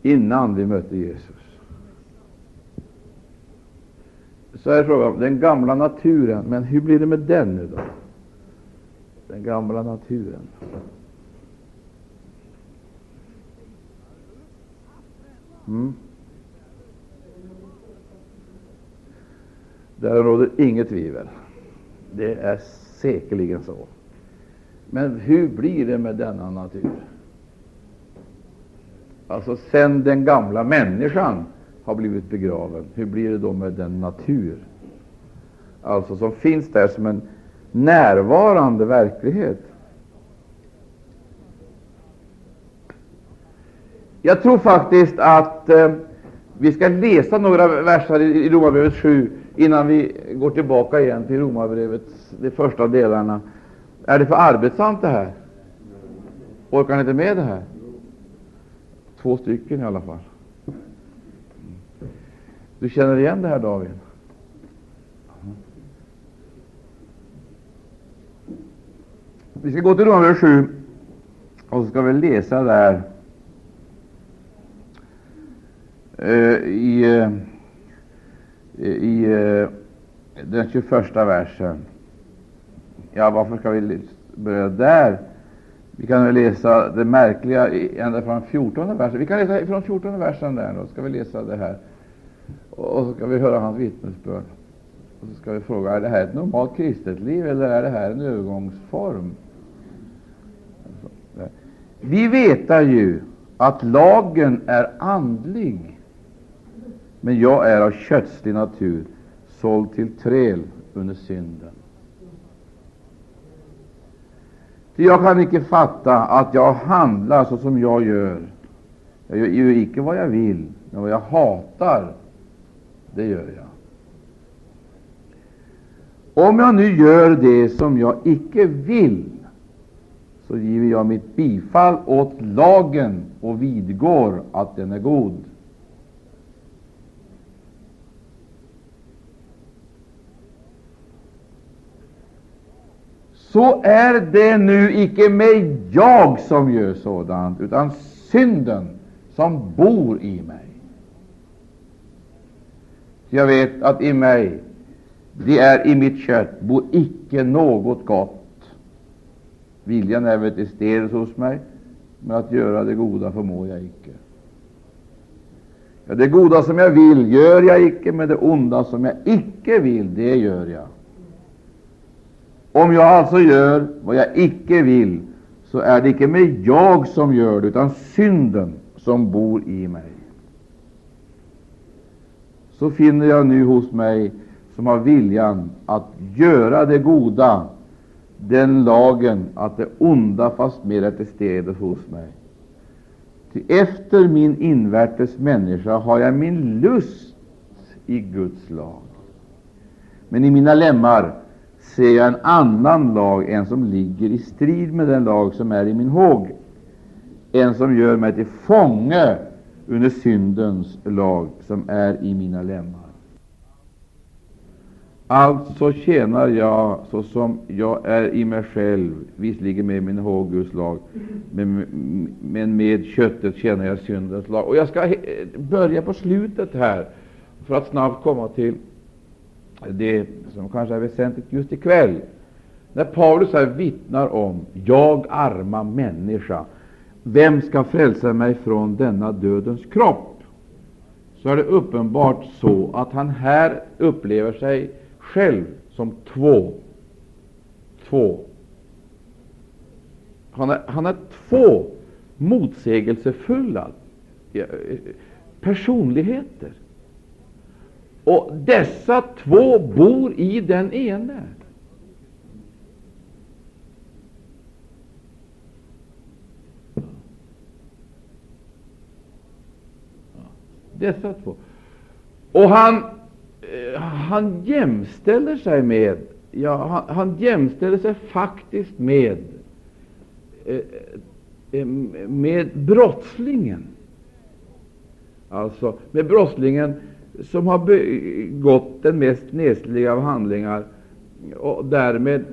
innan vi mötte Jesus. Så är frågan den gamla naturen. Men hur blir det med den nu då? Den gamla naturen. Mm. Där råder inget tvivel. Det är säkerligen så. Men hur blir det med denna natur? Alltså, sen den gamla människan har blivit begraven, hur blir det då med den natur alltså som finns där som en närvarande verklighet? Jag tror faktiskt att eh, vi ska läsa några verser i, i Romarbrevet 7 innan vi går tillbaka igen till Romarbrevets de första delarna. Är det för arbetsamt det här? Orkar ni inte med det här? Två stycken i alla fall. Du känner igen det här, David? Vi ska gå till Romarbrevet 7 och så ska vi läsa där eh, i, eh, i eh, den 21 versen. Ja, varför ska vi börja där? Vi kan läsa det märkliga ända från 14 versen. Vi kan läsa från 14 versen där, då ska vi läsa det här. Och så ska vi höra hans vittnesbörd. Och så ska vi fråga, är det här ett normalt kristet liv eller är det här en övergångsform? Vi vet ju att lagen är andlig, men jag är av kötslig natur, såld till träl under synden. Jag kan icke fatta att jag handlar så som jag gör. Jag gör icke vad jag vill, men vad jag hatar, det gör jag. Om jag nu gör det som jag icke vill, så giver jag mitt bifall åt lagen och vidgår att den är god. så är det nu icke med jag som gör sådant, utan synden som bor i mig. Jag vet att i mig, det är i mitt kött, bor icke något gott. Viljan är väl hos mig, men att göra det goda förmår jag icke. Ja, det goda som jag vill gör jag icke, men det onda som jag icke vill, det gör jag. Om jag alltså gör vad jag icke vill, så är det icke med jag som gör det, utan synden som bor i mig. Så finner jag nu hos mig, som har viljan att göra det goda, den lagen att det onda fastmer är till stede hos mig. Ty efter min invärtes människa har jag min lust i Guds lag, men i mina lemmar ser jag en annan lag, en som ligger i strid med den lag som är i min håg, en som gör mig till fånge under syndens lag som är i mina lemmar. Alltså tjänar jag såsom jag är i mig själv, visserligen med min håg Guds lag, men, men med köttet tjänar jag syndens lag. Och Jag ska börja på slutet här, för att snabbt komma till det som kanske är väsentligt just ikväll, när Paulus här vittnar om ”jag arma människa, vem ska frälsa mig från denna dödens kropp?” så är det uppenbart så att han här upplever sig själv som två. Två. Han är, han är två motsägelsefulla eh, personligheter. Och dessa två bor i den ene. Dessa två. Och han, Eh, han jämställer sig med ja, han, han jämställer sig faktiskt med eh, eh, med brottslingen. Alltså med brottslingen som har begått den mest nesliga av handlingar och därmed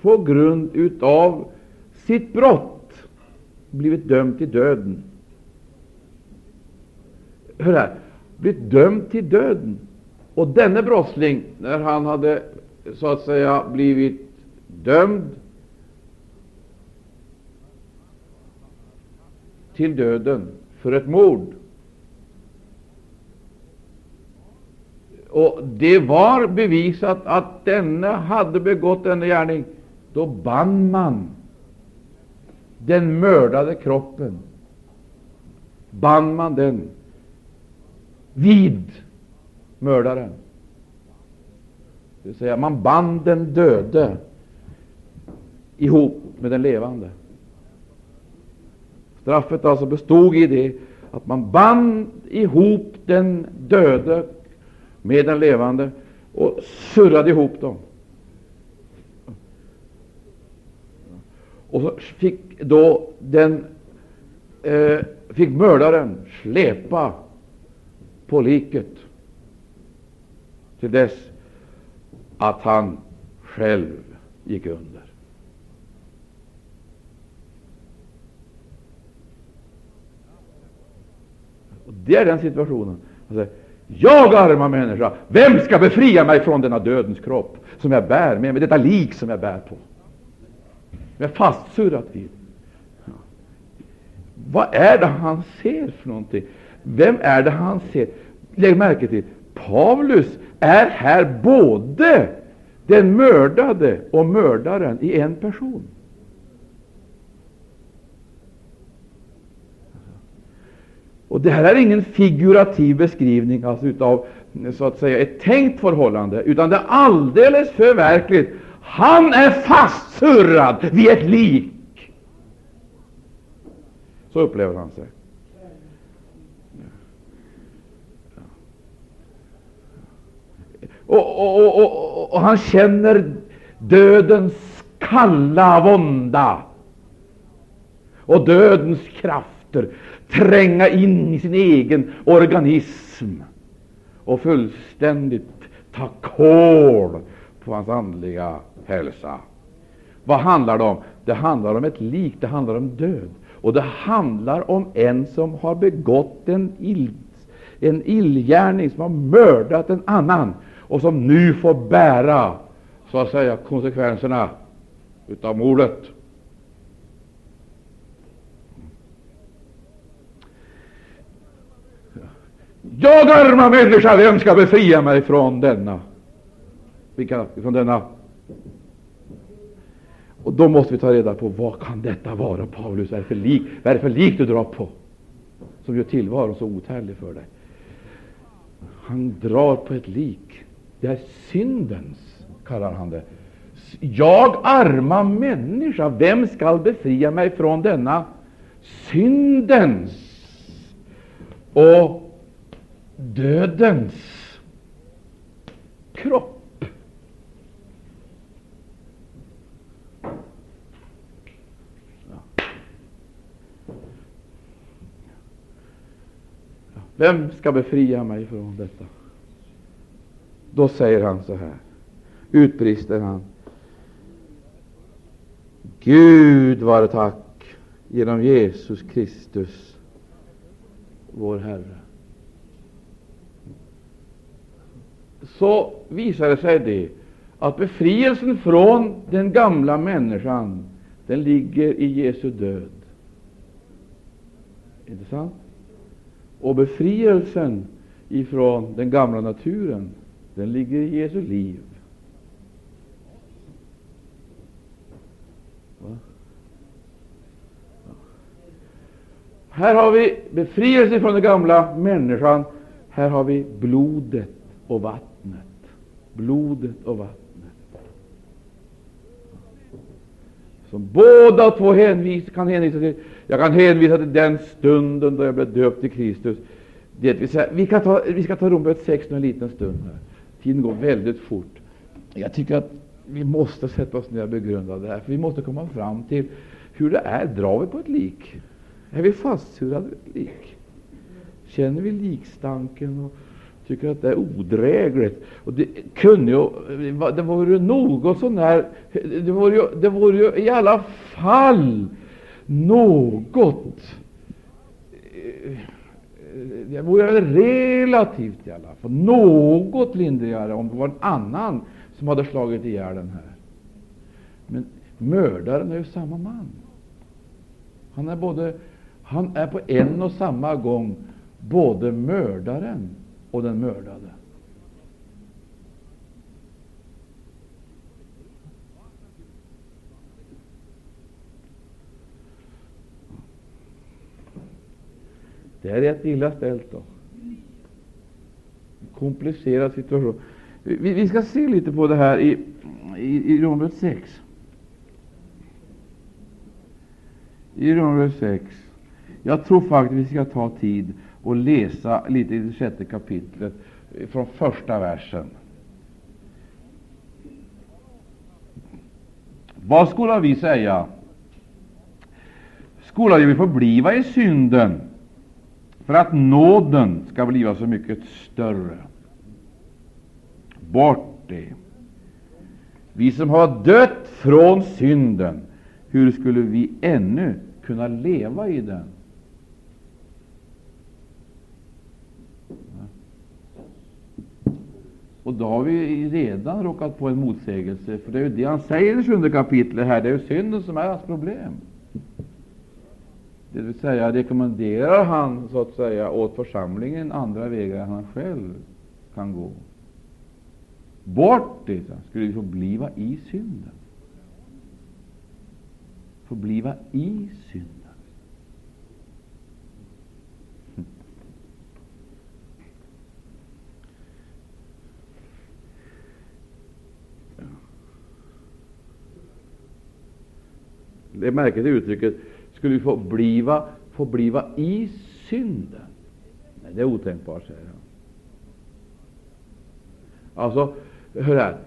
på grund utav sitt brott blivit dömd till döden. Hör här, blivit dömd till döden. Och denne brottsling, när han hade så att säga blivit dömd till döden för ett mord, och det var bevisat att denne hade begått denna gärning, då band man den mördade kroppen. Band man den vid mördaren. Det vill säga, man band den döde ihop med den levande. Straffet alltså bestod i det att man band ihop den döde med den levande och surrade ihop dem. Och så fick då den eh, fick mördaren släpa på liket till dess att han själv gick under. Och det är den situationen. Alltså, jag arma människa, vem ska befria mig från denna dödens kropp som jag bär med mig, detta lik som jag bär på? Jag är fastsurrat vid. Vad är det han ser för någonting? Vem är det han ser? Lägg märke till, Paulus är här både den mördade och mördaren i en person. Och Det här är ingen figurativ beskrivning alltså utav så att säga ett tänkt förhållande, utan det är alldeles för verkligt. Han är fastsurrad vid ett lik. Så upplever han sig. Och, och, och, och, han känner dödens kalla vånda och dödens krafter tränga in i sin egen organism och fullständigt ta kål på hans andliga hälsa. Vad handlar det om? Det handlar om ett lik, det handlar om död. Och det handlar om en som har begått en, ill, en illgärning, som har mördat en annan och som nu får bära så att säga konsekvenserna utav mordet. Jag arma människa, vem ska befria mig från denna? Vilka, från denna? Och då måste vi ta reda på vad kan detta vara, Paulus? Vad är det för lik, vad är det för lik du drar på, som gör tillvaron så othärdlig för dig? Han drar på ett lik. Det är syndens, kallar han det. Jag, arma människa, vem skall befria mig från denna syndens och dödens kropp. Vem ska befria mig från detta? Då säger han så här, utbrister han. Gud vare tack genom Jesus Kristus, vår Herre. så visar det sig det att befrielsen från den gamla människan den ligger i Jesu död. Inte sant? Och befrielsen ifrån den gamla naturen den ligger i Jesu liv. Va? Här har vi befrielse från den gamla människan. Här har vi blodet och vattnet blodet och vattnet. Som båda två hänvis, kan hänvisa till. Jag kan hänvisa till den stunden då jag blev döpt till Kristus. Det vill säga, vi, kan ta, vi ska ta Romarbrevet 6 en liten stund. här. Tiden går väldigt fort. Jag tycker att vi måste sätta oss ner och begrunda det här, för vi måste komma fram till hur det är. Drar vi på ett lik? Är vi fastsurade vid ett lik? Känner vi likstanken? Och tycker att det är odrägligt. Och det, kunde ju, det vore ju något sån här, det vore ju, det vore ju i alla fall något eh, Eh, det vore relativt i alla fall något lindrigare om det var en annan som hade slagit ihjäl den här. Men mördaren är ju samma man. Han är, både, han är på en och samma gång både mördaren och den mördade. Det är rätt illa ställt. då. Komplicerad situation. Vi, vi, ska se lite på det här i, i, i Romarbrevet 6. I Romarbrevet 6. Jag tror faktiskt vi ska ta tid och läsa lite i det sjätte kapitlet från första versen. Vad skulle vi säga? Skulle vi förbliva i synden för att nåden ska bliva så mycket större. Bort det. Vi som har dött från synden, hur skulle vi ännu kunna leva i den? Och då har vi redan råkat på en motsägelse, för det är ju det han säger i sjunde kapitlet här, det är ju synden som är hans problem. Det vill säga, rekommenderar han så att säga åt församlingen andra vägar än han själv kan gå. Bort det, skulle vi få bliva i synden. Få bliva i synden. Det är märkligt uttrycket skulle vi få bliva, få bliva i synden. Nej, det är otänkbart, säger han. Alltså, hör här.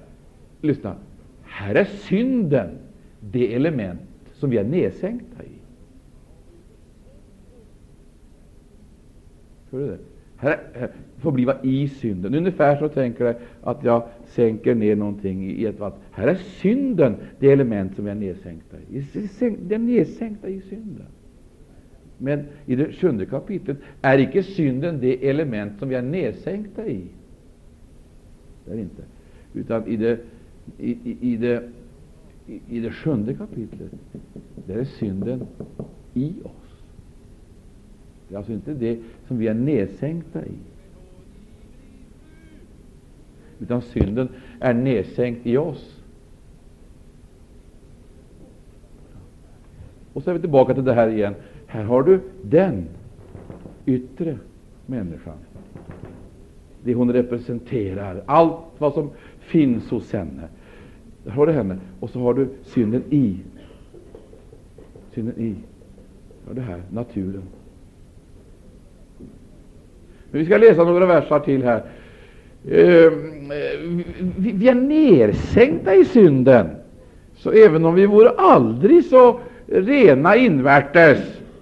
Lyssna. Här är synden det element som vi är nedsänkta i. Hör du det? Här, här förbliva i synden. Ungefär så tänker jag att jag sänker ner någonting i ett vatten. Här är synden det element som vi är nedsänkta i. Det är nedsänkta i synden. Men i det sjunde kapitlet är icke synden det element som vi är nedsänkta i. Det är inte. Utan i det, i, i, i det, i, i det sjunde kapitlet, där är synden i oss. Det är alltså inte det som vi är nedsänkta i. Utan synden är nedsänkt i oss. Och så är vi tillbaka till det här igen. Här har du den yttre människan. Det hon representerar, allt vad som finns hos henne. Där har du henne. Och så har du synden i. Synden i. Ja, det här, naturen. Men vi ska läsa några versar till här. Ehm, vi är nersänkta i synden. Så även om vi vore aldrig så rena invärtes,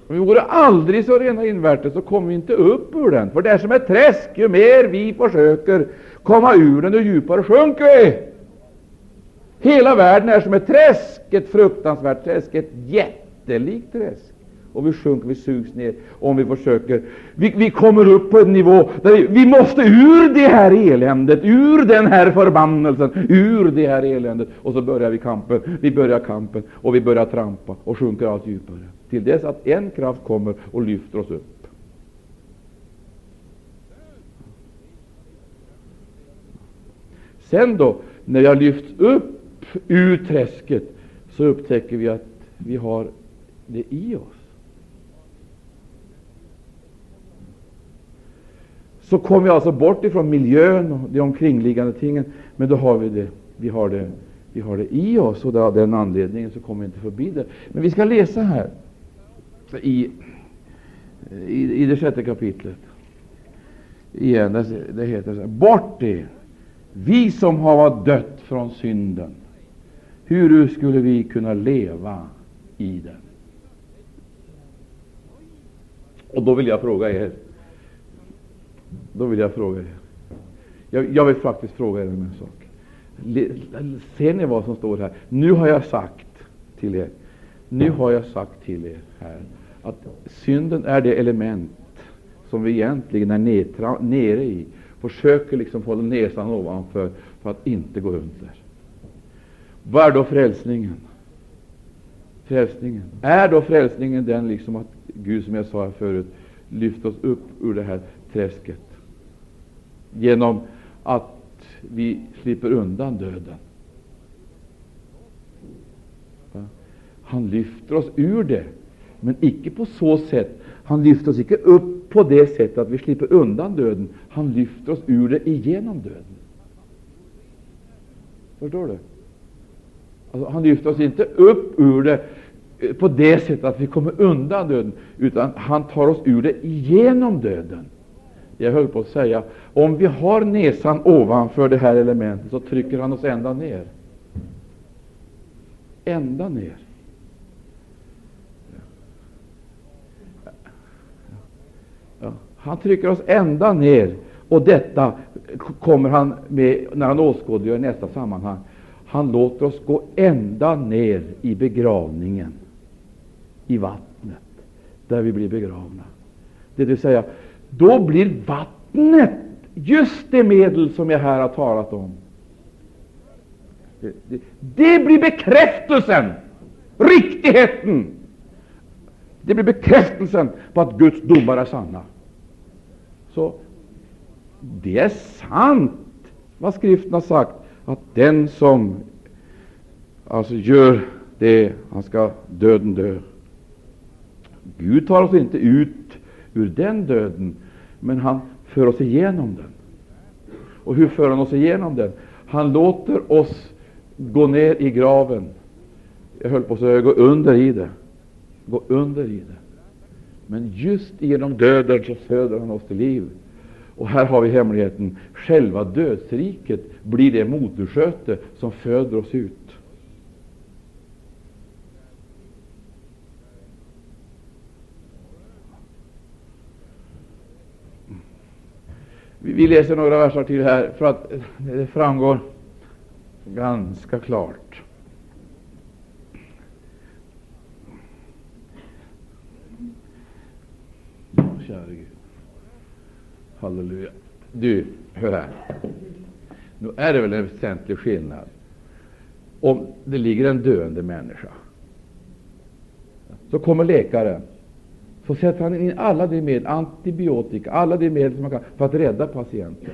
om vi vore aldrig så rena invärtes, så kommer vi inte upp ur den. För det är som ett träsk. Ju mer vi försöker komma ur den, ju djupare sjunker vi. Hela världen är som ett träsk, ett fruktansvärt träsk, ett jättelikt träsk och vi sjunker, vi sugs ner om vi försöker. Vi, vi kommer upp på en nivå där vi, vi, måste ur det här eländet, ur den här förbannelsen, ur det här eländet. Och så börjar vi kampen, vi börjar kampen och vi börjar trampa och sjunker allt djupare. Till dess att en kraft kommer och lyfter oss upp. Sen då, när vi har lyfts upp ur träsket, så upptäcker vi att vi har det i oss. Så kommer vi alltså bort ifrån miljön och de omkringliggande tingen, men då har vi det, vi har det, vi har det i oss, och av den anledningen så kommer vi inte förbi det. Men vi ska läsa här i, i, i det sjätte kapitlet. Igen, det heter så här, Bort det, vi som har varit dött från synden. Hur skulle vi kunna leva i den? Och då vill jag fråga er, då vill jag fråga er. Jag, jag vill faktiskt fråga er om en sak. Ser ni vad som står här? Nu har jag sagt till er, nu har jag sagt till er här att synden är det element som vi egentligen är nedtra, nere i, försöker liksom hålla näsan ovanför för att inte gå under. Vad är då frälsningen? Frälsningen. Är då frälsningen den liksom att Gud, som jag sa här förut, lyfter oss upp ur det här träsket genom att vi slipper undan döden. Han lyfter oss ur det, men icke på så sätt. Han lyfter oss icke upp på det sättet att vi slipper undan döden. Han lyfter oss ur det igenom döden. Förstår du? Alltså, han lyfter oss inte upp ur det eh, på det sättet att vi kommer undan döden, utan han tar oss ur det igenom döden. Jag höll på att säga, om vi har näsan ovanför det här elementet, så trycker han oss ända ner. Ända ner. Ja. Han trycker oss ända ner, och detta kommer han med när han åskådliggör i nästa sammanhang. Han låter oss gå ända ner i begravningen, i vattnet, där vi blir begravna. Det vill säga, då blir vattnet just det medel som jag här har talat om. Det, det, det blir bekräftelsen, riktigheten. Det blir bekräftelsen på att Guds domar är sanna. Så det är sant vad skriften har sagt, att den som alltså gör det, han ska döden dö. Gud tar oss inte ut ur den döden, men han för oss igenom den. Och hur för han oss igenom den? Han låter oss gå ner i graven. Jag höll på att säga gå under i det. Gå under i det. Men just genom döden så föder han oss till liv. Och här har vi hemligheten. Själva dödsriket blir det motorsköte som föder oss ut. Vi läser några verser till här för att eh, det framgår ganska klart. Käre Gud. Halleluja. Du, hör här. Nu är det väl en väsentlig skillnad om det ligger en döende människa. Så kommer läkaren så sätter han in alla de medel, antibiotika, alla de medel som man kan för att rädda patienten.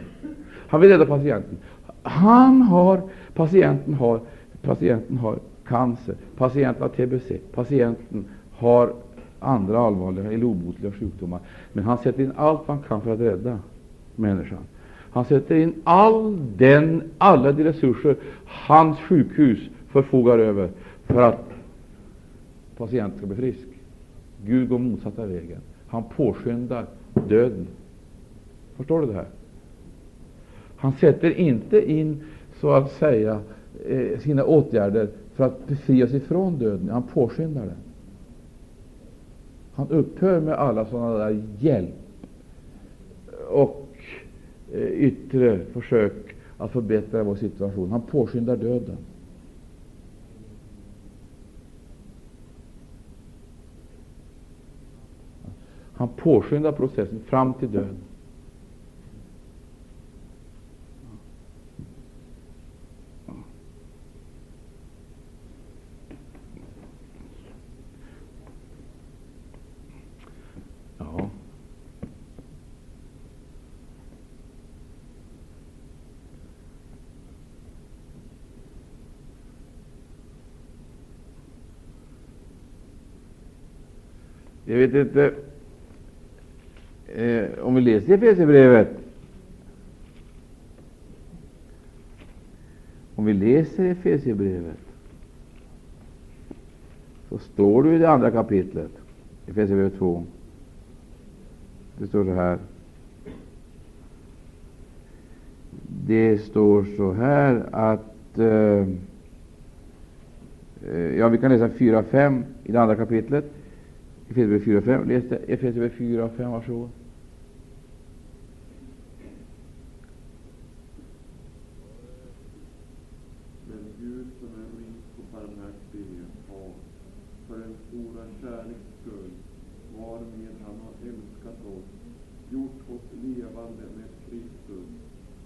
Han vill rädda patienten. Han har, patienten har, patienten har cancer, patienten har TBC, patienten har andra allvarliga eller obotliga sjukdomar. Men han sätter in allt han kan för att rädda människan. Han sätter in all den, alla de resurser hans sjukhus förfogar över för att patienten ska bli frisk. Gud går motsatta vägen. Han påskyndar döden. Förstår du det här? Han sätter inte in, så att säga, eh, sina åtgärder för att befria sig från döden. Han påskyndar den. Han upphör med alla sådana där hjälp och eh, yttre försök att förbättra vår situation. Han påskyndar döden. Han påskyndar processen fram till döden. Ja. Jag vet inte vi läser Efesierbrevet Om vi läser Efesierbrevet så står det i det andra kapitlet, Efesierbrevet 2. Det står så här. Det står så här att eh, Ja, vi kan läsa 4-5 i det andra kapitlet. Efesierbrevet 4 5. Läs det. Efesierbrevet 4 5. Varsågod. Men Gud som är rik på barmhärtighet har, för den stora kärleks skull, varmed han har älskat oss, gjort oss levande med Kristus,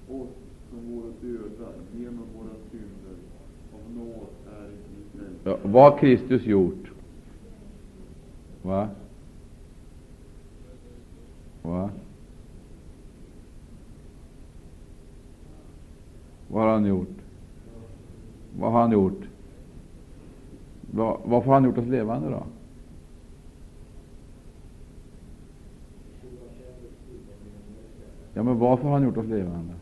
oss som vore döda genom våra synder. Av nåd är ni frälsta. Ja, vad Kristus gjort? Va? Va? Vad har han gjort? Vad har han gjort? Varför har han gjort oss levande då? Ja, men varför har han gjort oss levande?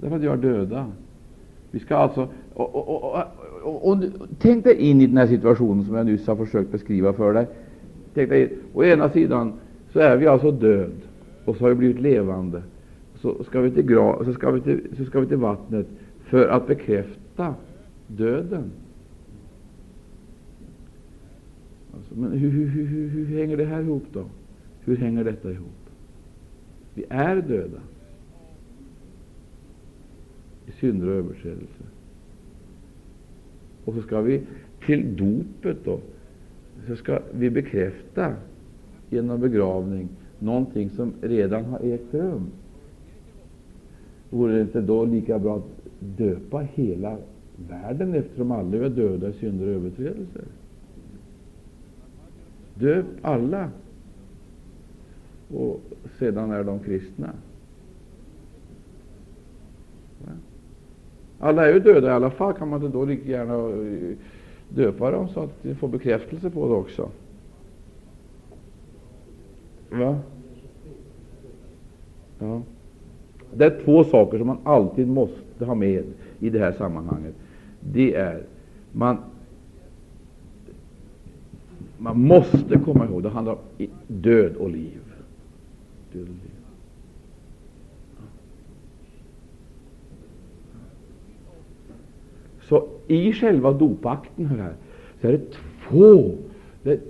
Därför att vi är döda. Vi ska alltså och, och, och, och, och, tänk dig in i den här situationen som jag nyss har försökt beskriva för dig. Tänk dig, å ena sidan så är vi alltså död, och så har vi blivit levande. Så ska vi till, gra, så ska vi till, så ska vi till vattnet för att bekräfta döden. Alltså, men hur, hur, hur, hur, hänger det här ihop då? Hur hänger detta ihop? Vi är döda i synder och överträdelser. Och så ska vi till dopet då, så ska vi bekräfta genom begravning någonting som redan har ägt rum. Vore det inte då lika bra att döpa hela världen eftersom alla är döda i synder och överträdelser? Döp alla, och sedan är de kristna. Alla är ju döda i alla fall, kan man inte då lika gärna eh, döpa dem så att de får bekräftelse på det också? Va? Ja. Det är två saker som man alltid måste ha med i det här sammanhanget. Det är man man måste komma ihåg det handlar om död och liv. Död och liv. Så i själva dopakten här, så är det två, det är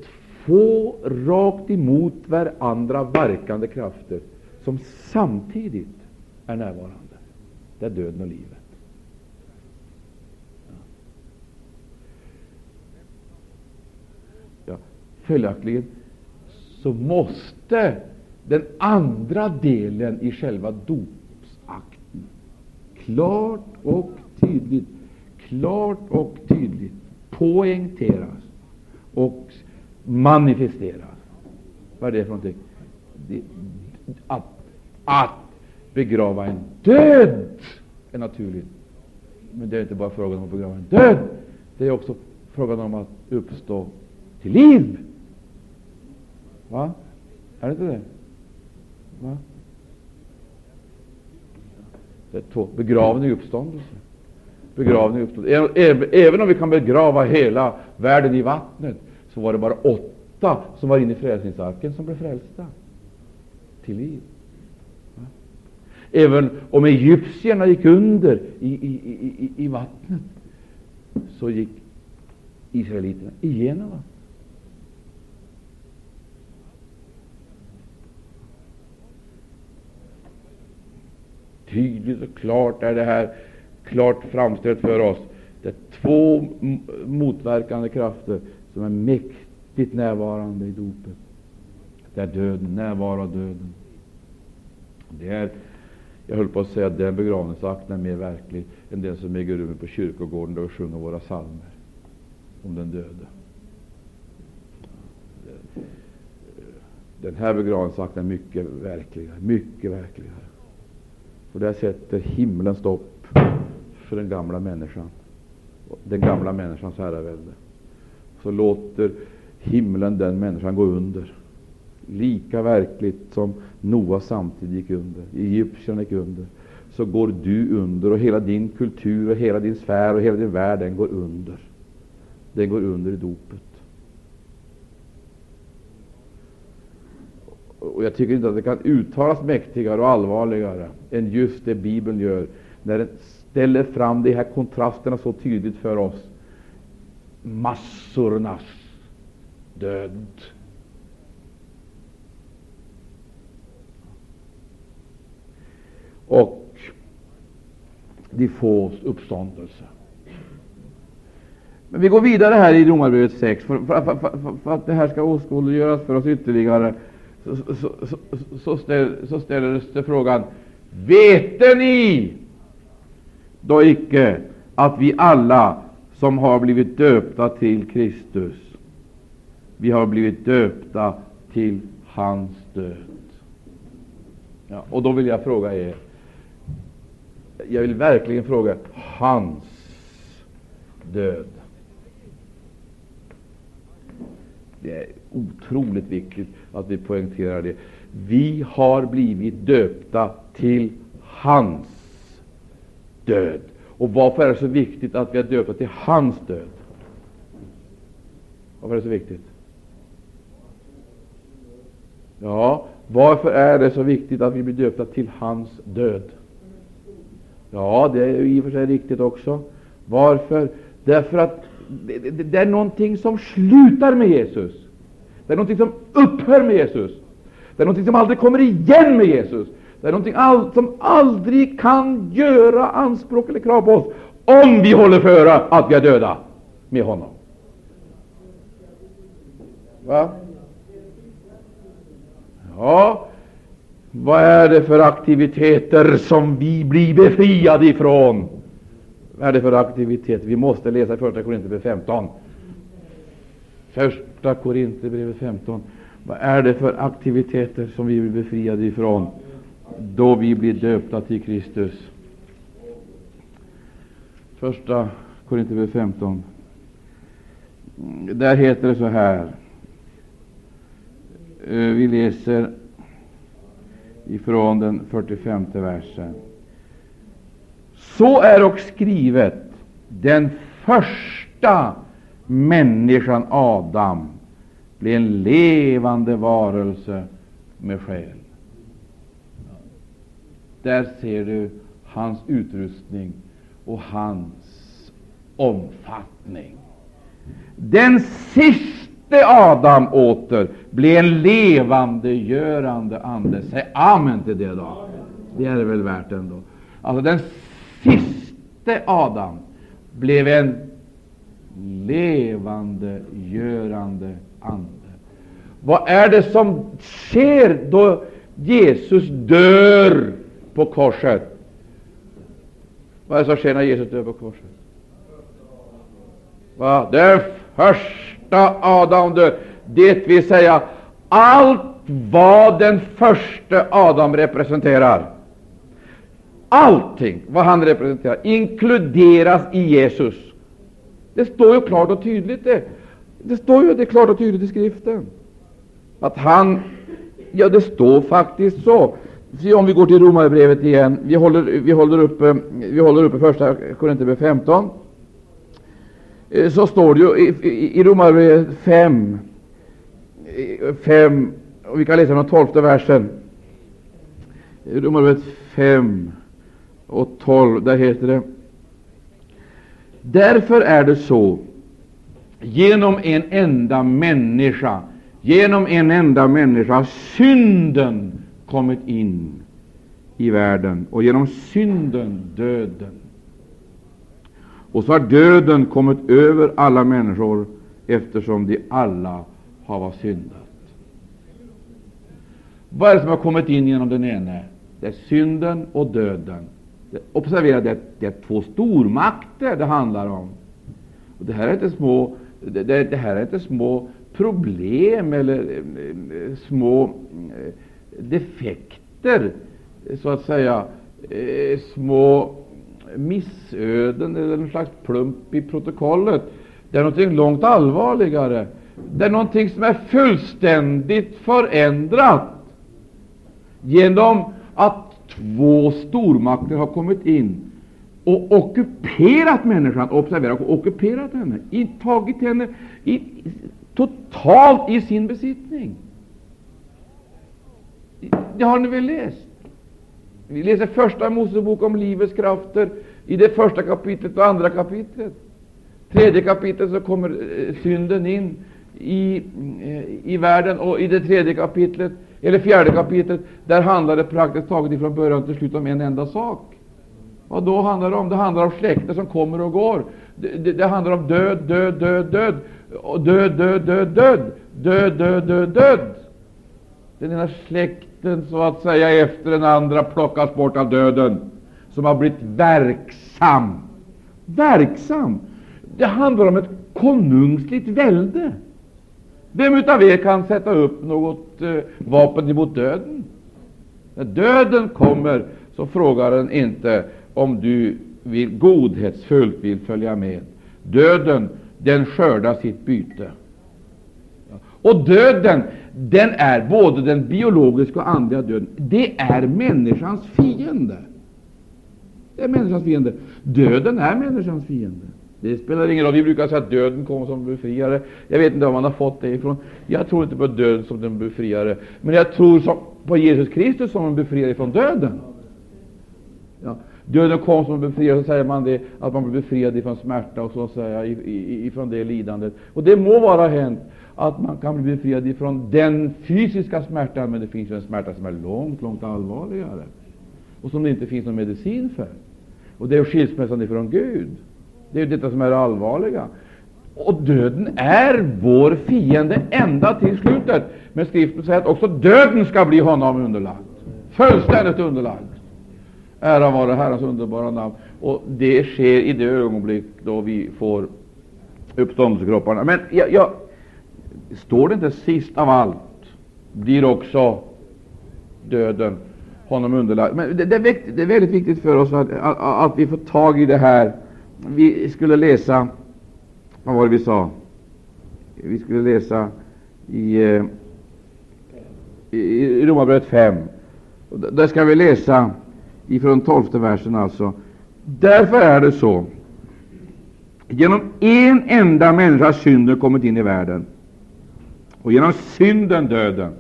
två rakt emot varandra verkande krafter som samtidigt är närvarande. Det är döden och livet. Ja. Följaktligen så måste den andra delen i själva dopsakten klart och tydligt klart och tydligt poängteras och manifesteras. Vad är det för någonting? Att, att begrava en död är naturligt. Men det är inte bara frågan om att begrava en död. Det är också frågan om att uppstå till liv. Va? Är det inte det? Va? Det är två. Begravning och uppståndelse begravning uppstod. Även om vi kan begrava hela världen i vattnet, så var det bara åtta som var inne i frälsningsarken som blev frälsta till liv. Även om egyptierna gick under i, i, i, i vattnet, så gick israeliterna igenom vattnet. Tydligt och klart är det här klart framställt för oss. Det är två motverkande krafter som är mäktigt närvarande i dopet. Det är döden, närvaro av döden. Det är, jag höll på att säga att den begravningsakten är mer verklig än den som äger rum på kyrkogården där vi sjunger våra psalmer om den döde. Den här begravningsakten är mycket verkligare, mycket verkligare. För där sätter himlen stopp för den gamla människan, den gamla människans herravälde. Så låter himlen den människan gå under. Lika verkligt som Noa samtidigt gick under, Egyptierna gick under, så går du under och hela din kultur och hela din sfär och hela din värld, den går under. Den går under i dopet. Och Jag tycker inte att det kan uttalas mäktigare och allvarligare än just det Bibeln gör, när den ställer fram de här kontrasterna så tydligt för oss. Massornas död. Och de fås uppståndelse. Men vi går vidare här i Romarbrevet 6, för, för, för, för, att det här ska åskådliggöras för oss ytterligare. Så, så, så, så, ställ, så ställer det frågan Vete ni då icke att vi alla som har blivit döpta till Kristus, vi har blivit döpta till hans död. Ja, och då vill jag fråga er, jag vill verkligen fråga, hans död. Det är otroligt viktigt att vi poängterar det. Vi har blivit döpta till hans död. Och varför är det så viktigt att vi är döpta till hans död? Varför är det så viktigt? Ja, varför är det så viktigt att vi blir döpta till hans död? Ja, det är i och för sig riktigt också. Varför? Därför att det, det, det är någonting som slutar med Jesus. Det är någonting som upphör med Jesus. Det är någonting som aldrig kommer igen med Jesus. Det är någonting all, som aldrig kan göra anspråk eller krav på oss, om vi håller före att vi är döda med honom. Va? Ja, Vad är det för aktiviteter som vi blir befriade ifrån? Vad är det för aktiviteter? Vi måste läsa första Korinthierbrevet 15. Första Korinthierbrevet 15. Vad är det för aktiviteter som vi blir befriade ifrån då vi blir döpta till Kristus? Första Korinthierbrevet 15. Där heter det så här. Eh, vi läser ifrån den 45 versen. Så är och skrivet den första människan Adam blev en levande varelse med själ. Där ser du hans utrustning och hans omfattning. Den siste Adam åter blev en levandegörande ande. Säg amen till det då. Det är det väl värt ändå. Alltså den siste Adam blev en levandegörande ande. Vad är det som sker då Jesus dör på korset? Vad är det som sker när Jesus dör på korset? Va? Den första Adam dör, det vill säga allt vad den första Adam representerar. Allting vad han representerar inkluderas i Jesus. Det står ju klart och tydligt det. Det står ju det klart och tydligt i skriften. Att han, ja det står faktiskt så. Om vi går till Romarbrevet igen, vi håller, vi håller uppe, eh, vi håller uppe första Korinthierbrevet 15, eh, så står det ju i, i, i Romarbrevet 5, 5, eh, och vi kan läsa den tolfte versen. Romarbrevet 5 och 12, där heter det. Därför är det så, genom en enda människa, genom en enda människa synden kommit in i världen, och genom synden döden. Och så har döden kommit över alla människor, eftersom de alla har syndat. Vad är det som har kommit in genom den ene? Det är synden och döden. Observera, det, det är två stormakter det handlar om. Och det här är inte små, det, det här är inte små problem eller eh, eh, små eh, defekter, så att säga, eh, små missöden eller en slags plump i protokollet. Det är någonting långt allvarligare. Det är någonting som är fullständigt förändrat genom att två stormakter har kommit in och ockuperat människan. Observera, ockuperat henne, tagit henne i, totalt i sin besittning. Det har ni väl läst? Vi läser Första Mosebok om livets krafter i det första kapitlet och andra kapitlet. Tredje kapitlet så kommer eh, synden in i, eh, i världen, och i det tredje kapitlet eller fjärde kapitlet, där handlar det praktiskt taget från början till slut om en enda sak. Vad då handlar det om? Det handlar om släkter som kommer och går. Det, det, det handlar om död, död, död, död. Död, död, död, död. Död, död, död, död. Den ena släkten, så att säga, efter den andra plockas bort av döden, som har blivit verksam. Verksam! Det handlar om ett konungsligt välde. Vem utav er kan sätta upp något eh, vapen emot döden? När döden kommer så frågar den inte om du vill, godhetsfullt vill följa med. Döden, den skördar sitt byte. Och döden, den är både den biologiska och andliga döden. Det är människans fiende. Det är människans fiende. Döden är människans fiende. Det spelar ingen roll. Vi brukar säga att döden kommer som befriare. Jag vet inte var man har fått det ifrån. Jag tror inte på döden som den befriare, men jag tror som, på Jesus Kristus som en befriare från döden. Ja. Döden kom som en befriare, så säger man det, att man blir befriad från smärta och så att säga, ifrån det lidandet. Och det må vara hänt att man kan bli befriad ifrån den fysiska smärtan, men det finns en smärta som är långt, långt allvarligare och som det inte finns någon medicin för. Och det är skilsmässan ifrån Gud. Det är detta som är det allvarliga. Och döden är vår fiende ända till slutet. Men Skriften säger att också döden skall bli honom underlagd. Fullständigt underlagd. Ära vare Herrens underbara namn. Och det sker i det ögonblick då vi får uppståndelsekropparna. Men jag, jag, står det inte sist av allt blir också döden honom underlagd. Men det, det, är, det är väldigt viktigt för oss att, att, att, vi får tag i det här. Vi skulle läsa, vad var det vi sa? Vi skulle läsa i, eh, i, i Romarbrevet 5. Där ska vi läsa ifrån tolfte versen alltså. Därför är det så. Genom en enda människa har synden kommit in i världen, och genom synden döden.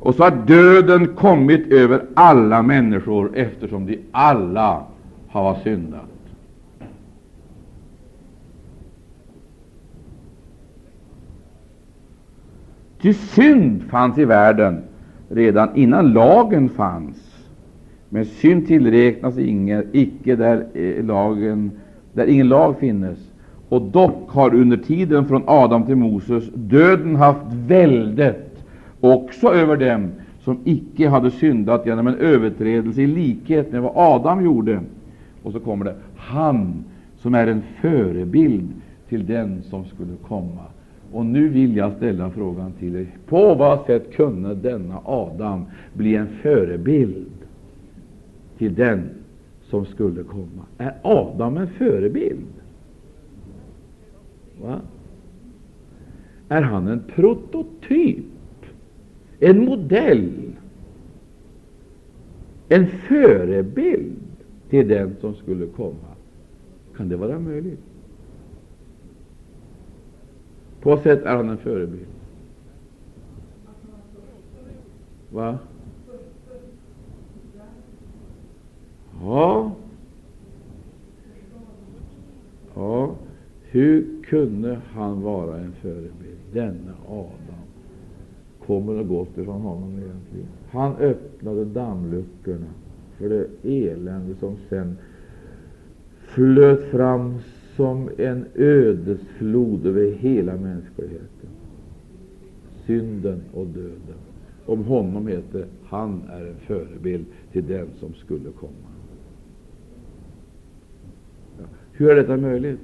Och så har döden kommit över alla människor, eftersom de alla har syndat. Ty synd fanns i världen redan innan lagen fanns. Men synd tillräknas ingen, icke där, eh, lagen, där ingen lag finnes. Och dock har under tiden från Adam till Moses döden haft väldet också över dem som icke hade syndat genom en överträdelse i likhet med vad Adam gjorde. Och så kommer det han som är en förebild till den som skulle komma. Och nu vill jag ställa frågan till er. På vad sätt kunde denna Adam bli en förebild till den som skulle komma? Är Adam en förebild? Va? Är han en prototyp? En modell? En förebild till den som skulle komma? Kan det vara möjligt? På vad sätt är han en förebild? Va? Ja. Ja. Hur kunde han vara en förebild? Denna Adam kommer och gott ifrån honom egentligen. Han öppnade dammluckorna för det elände som sen flöt fram som en ödesflod över hela mänskligheten. Synden och döden. Om honom heter han är en förebild till den som skulle komma. Ja. Hur är detta möjligt?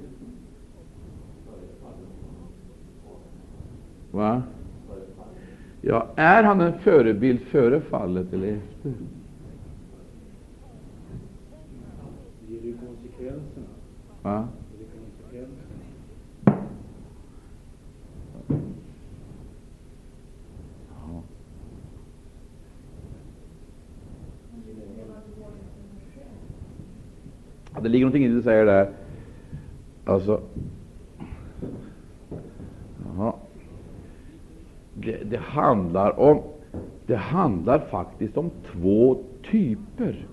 Va? Ja, är han en förebild före fallet eller efter? Det gäller ju konsekvenserna. Va? Det ligger någonting i det du säger där. Alltså, Jaha. Det, det, handlar om Det handlar faktiskt om två typer.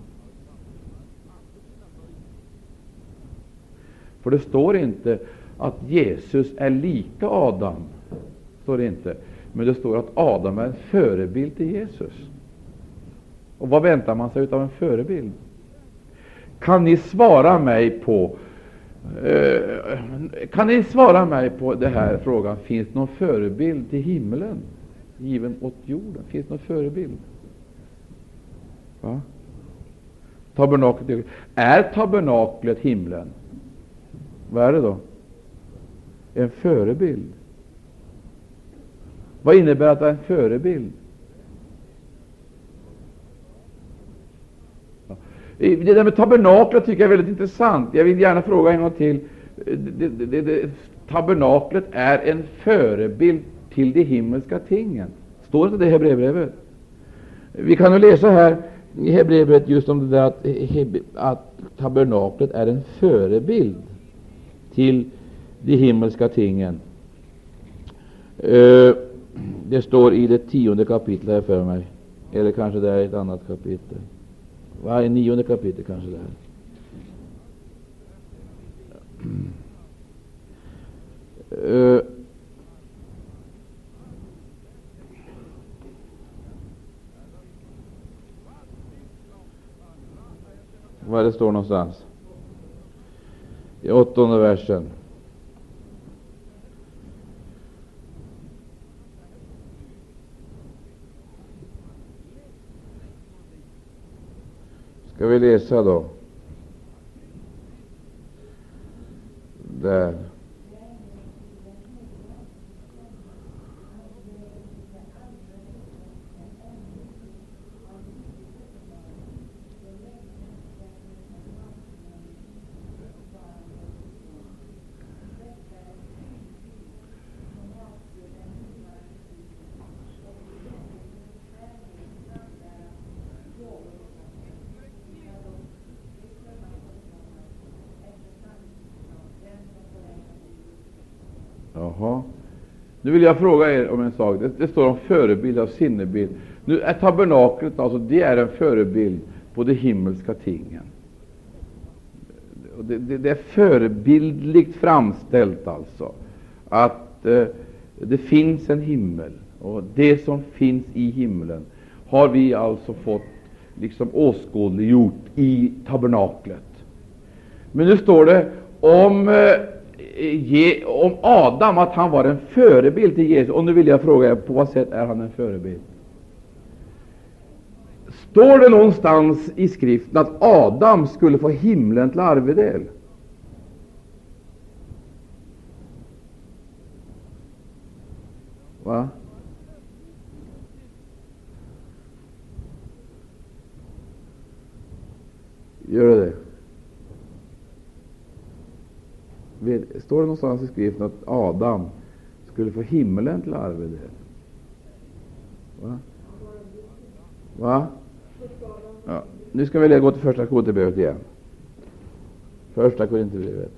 För det står inte att Jesus är lika Adam, står det inte. Men det står att Adam är en förebild till Jesus. Och vad väntar man sig av en förebild? Kan ni svara mig på Eh, kan ni svara mig på den här frågan? Finns det någon förebild till himlen given åt jorden? Finns det någon förebild? Va? Tabernaklet, är tabernaklet himlen? Vad är det då? En förebild. Vad innebär att det är en förebild? Det där med tabernaklet tycker jag är väldigt intressant. Jag vill gärna fråga en gång till. Det, det, det, tabernaklet är en förebild till de himmelska tingen. Står inte det i Hebreerbrevet? Vi kan nu läsa här i Hebreerbrevet just om det där att, att tabernaklet är en förebild till de himmelska tingen. Eh, det står i det tionde kapitlet här för mig, eller kanske det är ett annat kapitel. Vad är nionde kapitlet kanske det här? Eh, uh, vad det står någonstans? I åttonde versen. Ska vi läsa då? Där. Jaha. Nu vill jag fråga er om en sak. Det, det står om förebild av sinnebild. Nu är tabernaklet alltså, det är en förebild på de himmelska tingen. Det, det, det är förebildligt framställt alltså, att eh, det finns en himmel, och det som finns i himlen har vi alltså fått liksom åskådliggjort i tabernaklet. Men nu står det om, eh, ge, om Adam att han var en förebild till Jesus. Och nu vill jag fråga er, på vad sätt är han en förebild? Står det någonstans i skriften att Adam skulle få himlen till arvedel? Va? Gör det det? Vet- Står det någonstans i skriften att Adam skulle få himlen till arvedel? Va? Va? Ja. Nu ska vi gå till första Korinthierbrevet igen. Första Korinthierbrevet.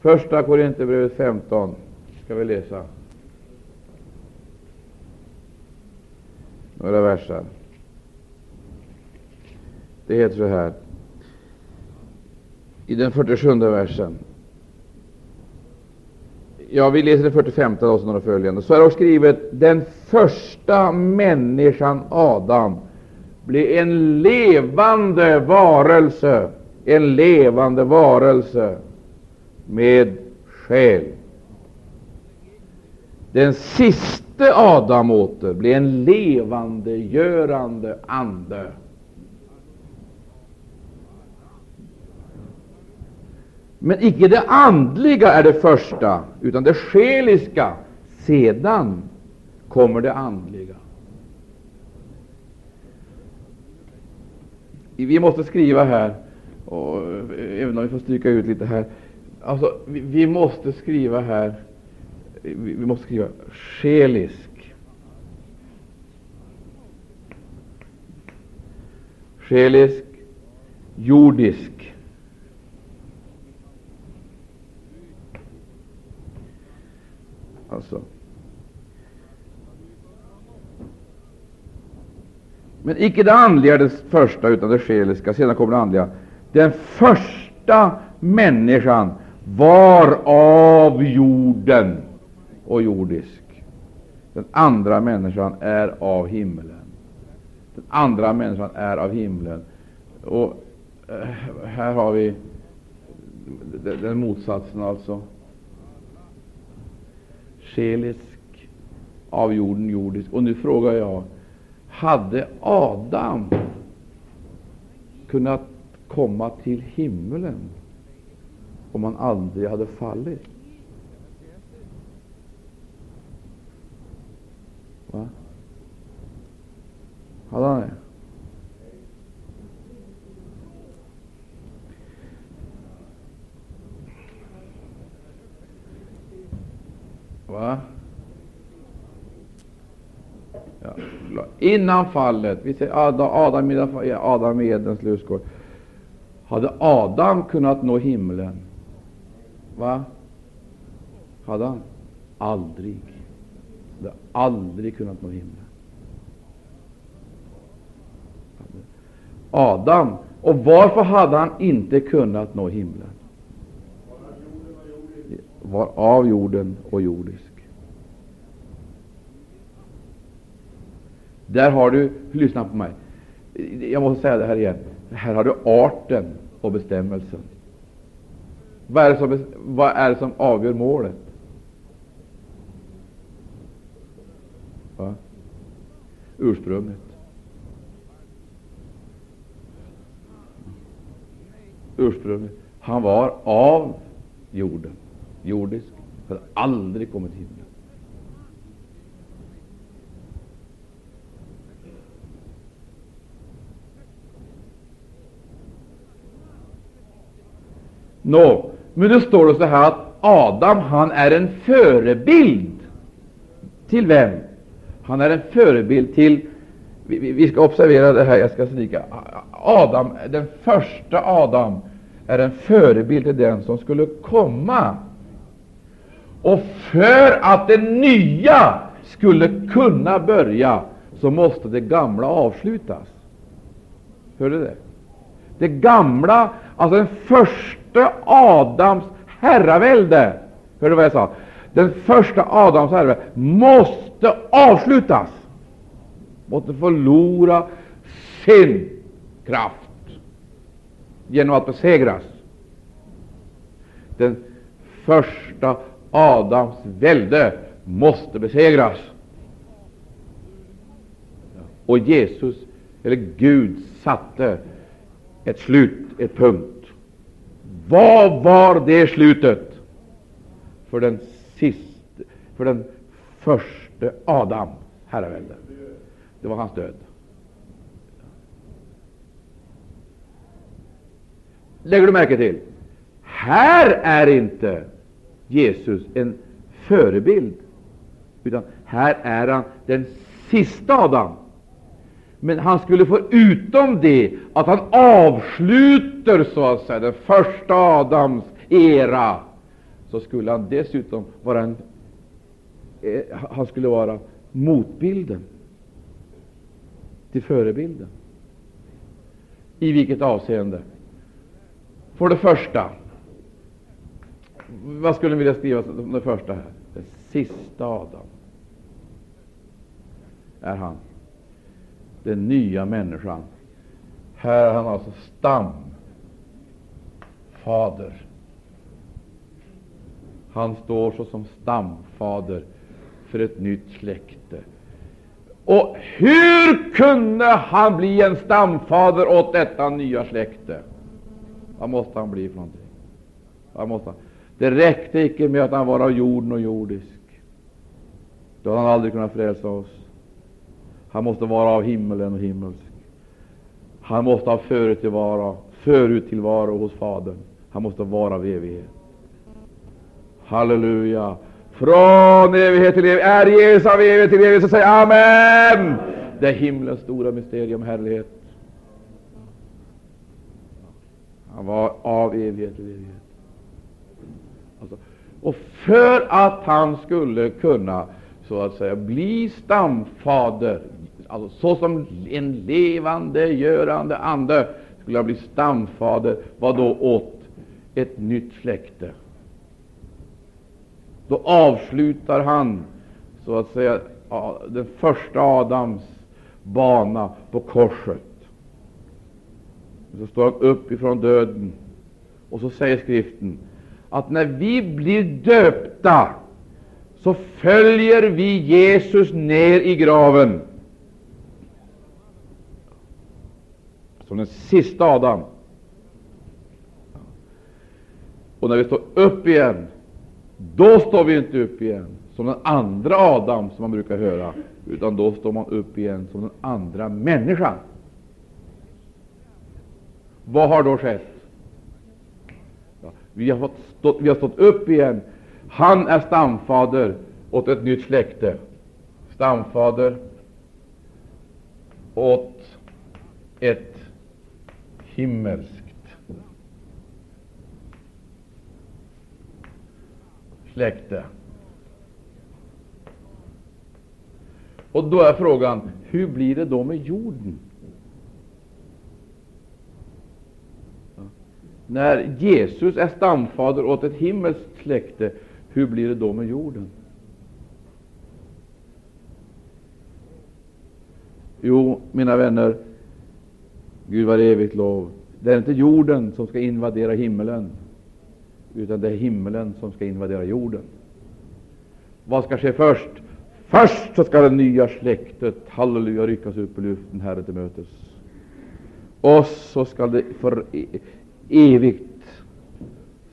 Första Korinthierbrevet 15 ska vi läsa. Några verser. Det heter så här i den 47 versen. Ja, vi läser den 45 och några följande. Så är det skrivet, den första människan, Adam, blev en levande varelse, en levande varelse med själ. Den siste Adam åter blev en levandegörande ande. Men icke det andliga är det första, utan det själiska. Sedan kommer det andliga. Vi måste skriva här, och eh, även om vi får stryka ut lite här. Alltså, vi, vi måste skriva här, vi, måste skriva själisk. Själisk, jordisk. Alltså. Men icke det andliga är det första, utan det själiska. Sedan kommer det andliga. Den första människan var av jorden och jordisk. Den andra människan är av himlen. Den andra människan är av himlen. Och eh, här har vi den motsatsen alltså. Själisk, av jorden jordisk. Och nu frågar jag, hade Adam kunnat komma till himlen om han aldrig hade fallit? Va? Hade han det? Va? Ja. Innan fallet, vi säger Adam, Adam, i- Adam i Edens lustgård, hade Adam kunnat nå himlen? Va? Hade han? Aldrig. Hade aldrig kunnat nå himlen. Adam. Och varför hade han inte kunnat nå himlen? Var av jorden och jordisk. Där har du, lyssna på mig, jag måste säga det här igen. Här har du arten och bestämmelsen. Vad är det som, vad är det som avgör målet? Va? Ursprunget. Ursprunget. Han var av jorden, jordisk, hade aldrig kommit till himlen. Nå, men det står det så här att Adam han är en förebild till vem? Han är en förebild till vi, vi, ska observera det här, jag ska snika. Adam, den första Adam är en förebild till den som skulle komma. Och för att det nya skulle kunna börja, så måste det gamla avslutas. Hörde du det? Det gamla, alltså den första Adams herravälde, hörde du vad jag sa? Den första Adams herravälde måste avslutas, måste förlora sin kraft genom att besegras. Den första Adams välde måste besegras. Och Jesus, eller Gud, satte ett slut, ett punkt. Vad var det slutet för den sist för den första Adam, herravälde? Det var hans död. Lägger du märke till? Här är inte Jesus en förebild, utan här är han den sista Adam. Men han skulle få utom det att han avslutar, så att säga den första Adams era, så skulle han dessutom vara en, eh, han skulle vara motbilden till förebilden. I vilket avseende? För det första, vad skulle ni vilja skriva som det första här? Den sista Adam är han, den nya människan. Här är han alltså stamfader. Han står såsom stamfader för ett nytt släkte. Och hur kunde han bli en stamfader åt detta nya släkte? Vad måste han bli för någonting? Vad måste han? Det räckte icke med att han var av jorden och jordisk. Då hade han aldrig kunnat frälsa oss. Han måste vara av himmelen och himmelsk. Han måste ha förut-tillvaro hos Fadern. Han måste vara av evighet. Halleluja! Från evighet till evighet. Är Jesus av evighet till evighet, så säg Amen! Det är himlens stora mysterium, härlighet. Han var av evighet till evighet. Alltså, och för att han skulle kunna så att säga bli stamfader, alltså såsom en levande, görande ande, skulle han bli stamfader, vad då åt ett nytt släkte. Då avslutar han så att säga den första Adams bana på korset. Så står han upp ifrån döden, och så säger Skriften att när vi blir döpta, så följer vi Jesus ner i graven. Som den sista Adam. Och när vi står upp igen, då står vi inte upp igen som den andra Adam som man brukar höra, utan då står man upp igen som den andra människan. Vad har då skett? Ja, vi, har fått stått, vi har stått upp igen. Han är stamfader åt ett nytt släkte. Stamfader åt ett himmelskt släkte. Och då är frågan, hur blir det då med jorden? När Jesus är stamfader åt ett himmelskt släkte, hur blir det då med jorden? Jo, mina vänner, Gud var evigt lov. Det är inte jorden som ska invadera himmelen, utan det är himlen som ska invadera jorden. Vad ska ske först? Först så ska det nya släktet, halleluja, ryckas upp i luften, Herre till mötes. Och så skall det för e-, evigt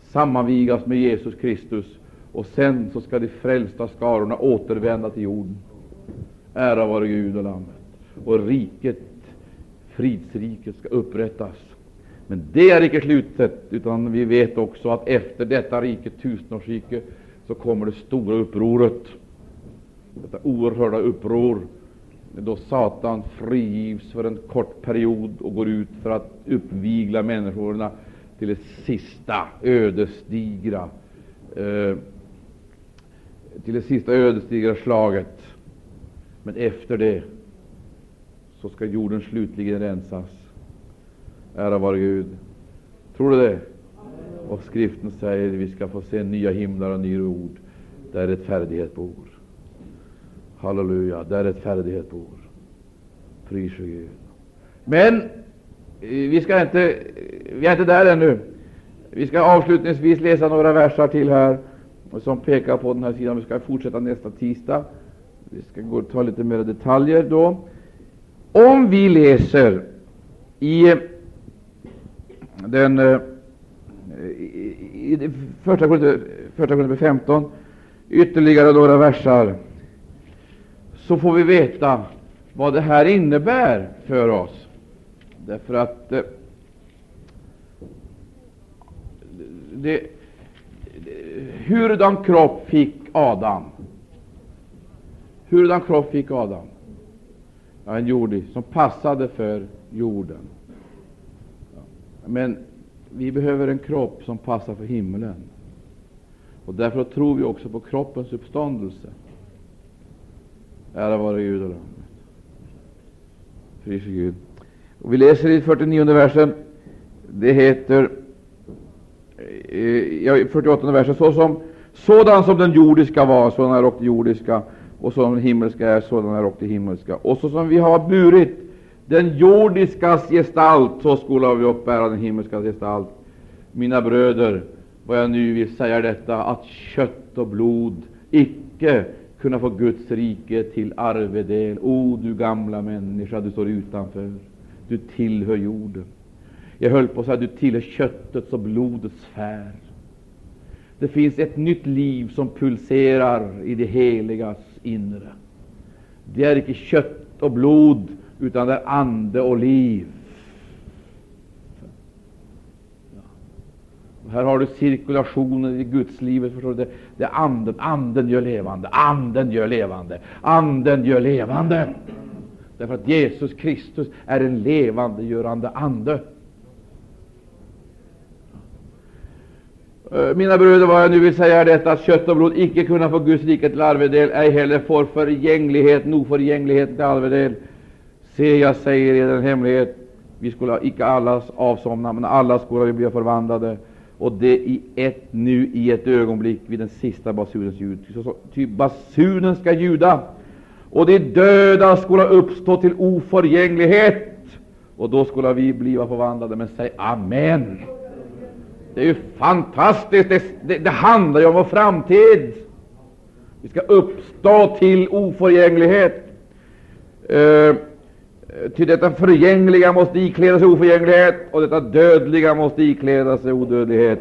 sammanvigas med Jesus Kristus, och sen så ska de frälsta skarorna återvända till jorden. Ära vare Gud och Lammet. Och riket, fridsriket, ska upprättas. Men det är icke slutet, utan vi vet också att efter detta rike, tusenårsrike, så kommer det stora upproret. Detta oerhörda uppror, då Satan frigivs för en kort period och går ut för att uppvigla människorna till det sista ödesdigra eh, till det sista ödesdigra slaget. Men efter det så ska jorden slutligen rensas. Ära vare Gud. Tror du det? Och skriften säger att vi ska få se nya himlar och nya ord där rättfärdighet bor. Halleluja, där rättfärdighet bor. Pris Gud. Men eh, vi ska inte, eh, vi är inte där ännu. Vi ska avslutningsvis läsa några versar till här som pekar på den här sidan. Vi ska fortsätta nästa tisdag. Vi ska gå och ta lite mer detaljer då. Om vi läser i den eh, i, i första Korinthierbrevet 15 ytterligare några versar, så får vi veta vad det här innebär för oss. Därför att eh, det, hurdan kropp fick Adam? Hurdan kropp fick Adam? Ja, en jordisk, som passade för jorden. Men vi behöver en kropp som passar för himlen. Och därför tror vi också på kroppens uppståndelse. Ära vare Gud och Lammet. Pris Gud. Och vi läser i 49 versen. Det heter eh, i 48 versen, så som, sådan som den jordiska var, sådan är och det jordiska, och som den himmelska är, sådan är och det himmelska. Och så som vi har burit den jordiskas gestalt, så skola vi uppbära den himmelska gestalt. Mina bröder, vad jag nu vill säga detta, att kött och blod icke kunna få Guds rike till arvedel. O du gamla människa, du står utanför. Du tillhör jorden. Jag höll på att säga, du tillhör köttets och blodets sfär. Det finns ett nytt liv som pulserar i det heligas inre. Det är icke kött och blod, utan det är ande och liv. Ja. Här har du cirkulationen i Gudslivet. Förstår du? Det, det anden. Anden gör levande. Anden gör levande. Anden gör levande. Därför att Jesus Kristus är en levandegörande ande. Eh, mina bröder, vad jag nu vill säga är detta, att kött och blod icke kunna få Guds rike till arvedel, ej heller får förgängligheten, oförgängligheten till arvedel. Se, jag säger er en hemlighet, vi skulle icke alla avsomna, men alla skulle vi bli förvandlade, och det i ett nu, i ett ögonblick, vid den sista basunens ljud. Ty basunen ska ljuda, och de döda skulle uppstå till oförgänglighet, och då skulle vi bliva förvandlade. Men säg Amen. Det är ju fantastiskt. Det, det, det handlar ju om vår framtid. Vi ska uppstå till oförgänglighet. Uh, Eh, till detta förgängliga måste ikläda sig oförgänglighet, och detta dödliga måste ikläda sig odödlighet.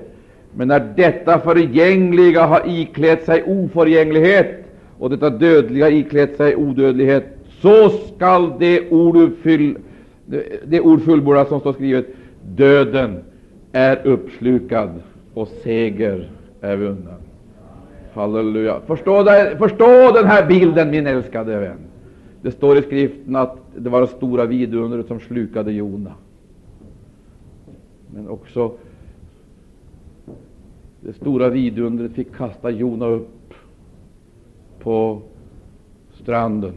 Men när detta förgängliga har iklätt sig oförgänglighet, och detta dödliga iklätt sig odödlighet, så skall det ord, uppfyll, det, ord fullbordas som står skrivet: Döden är uppslukad och seger är vunnen. Halleluja. Förstå, det, förstå den här bilden, min älskade vän. Det står i skriften att det var det stora vidundret som slukade Jona. Men också det stora vidundret fick kasta Jona upp på stranden.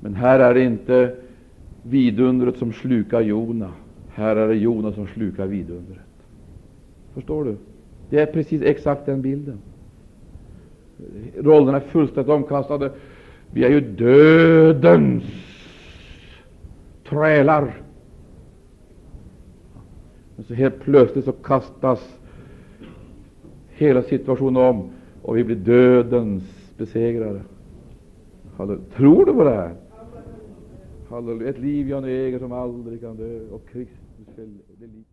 Men här är det inte vidundret som slukar Jona. Här är det Jona som slukar vidundret. Förstår du? Det är precis exakt den bilden. Rollerna är fullständigt omkastade. Vi är ju dödens trälar. Men så helt plötsligt så kastas hela situationen om och vi blir dödens besegrare. Halleluja. Tror du på det här? Halleluja. Ett liv jag nu äger som aldrig kan dö och Kristus, det.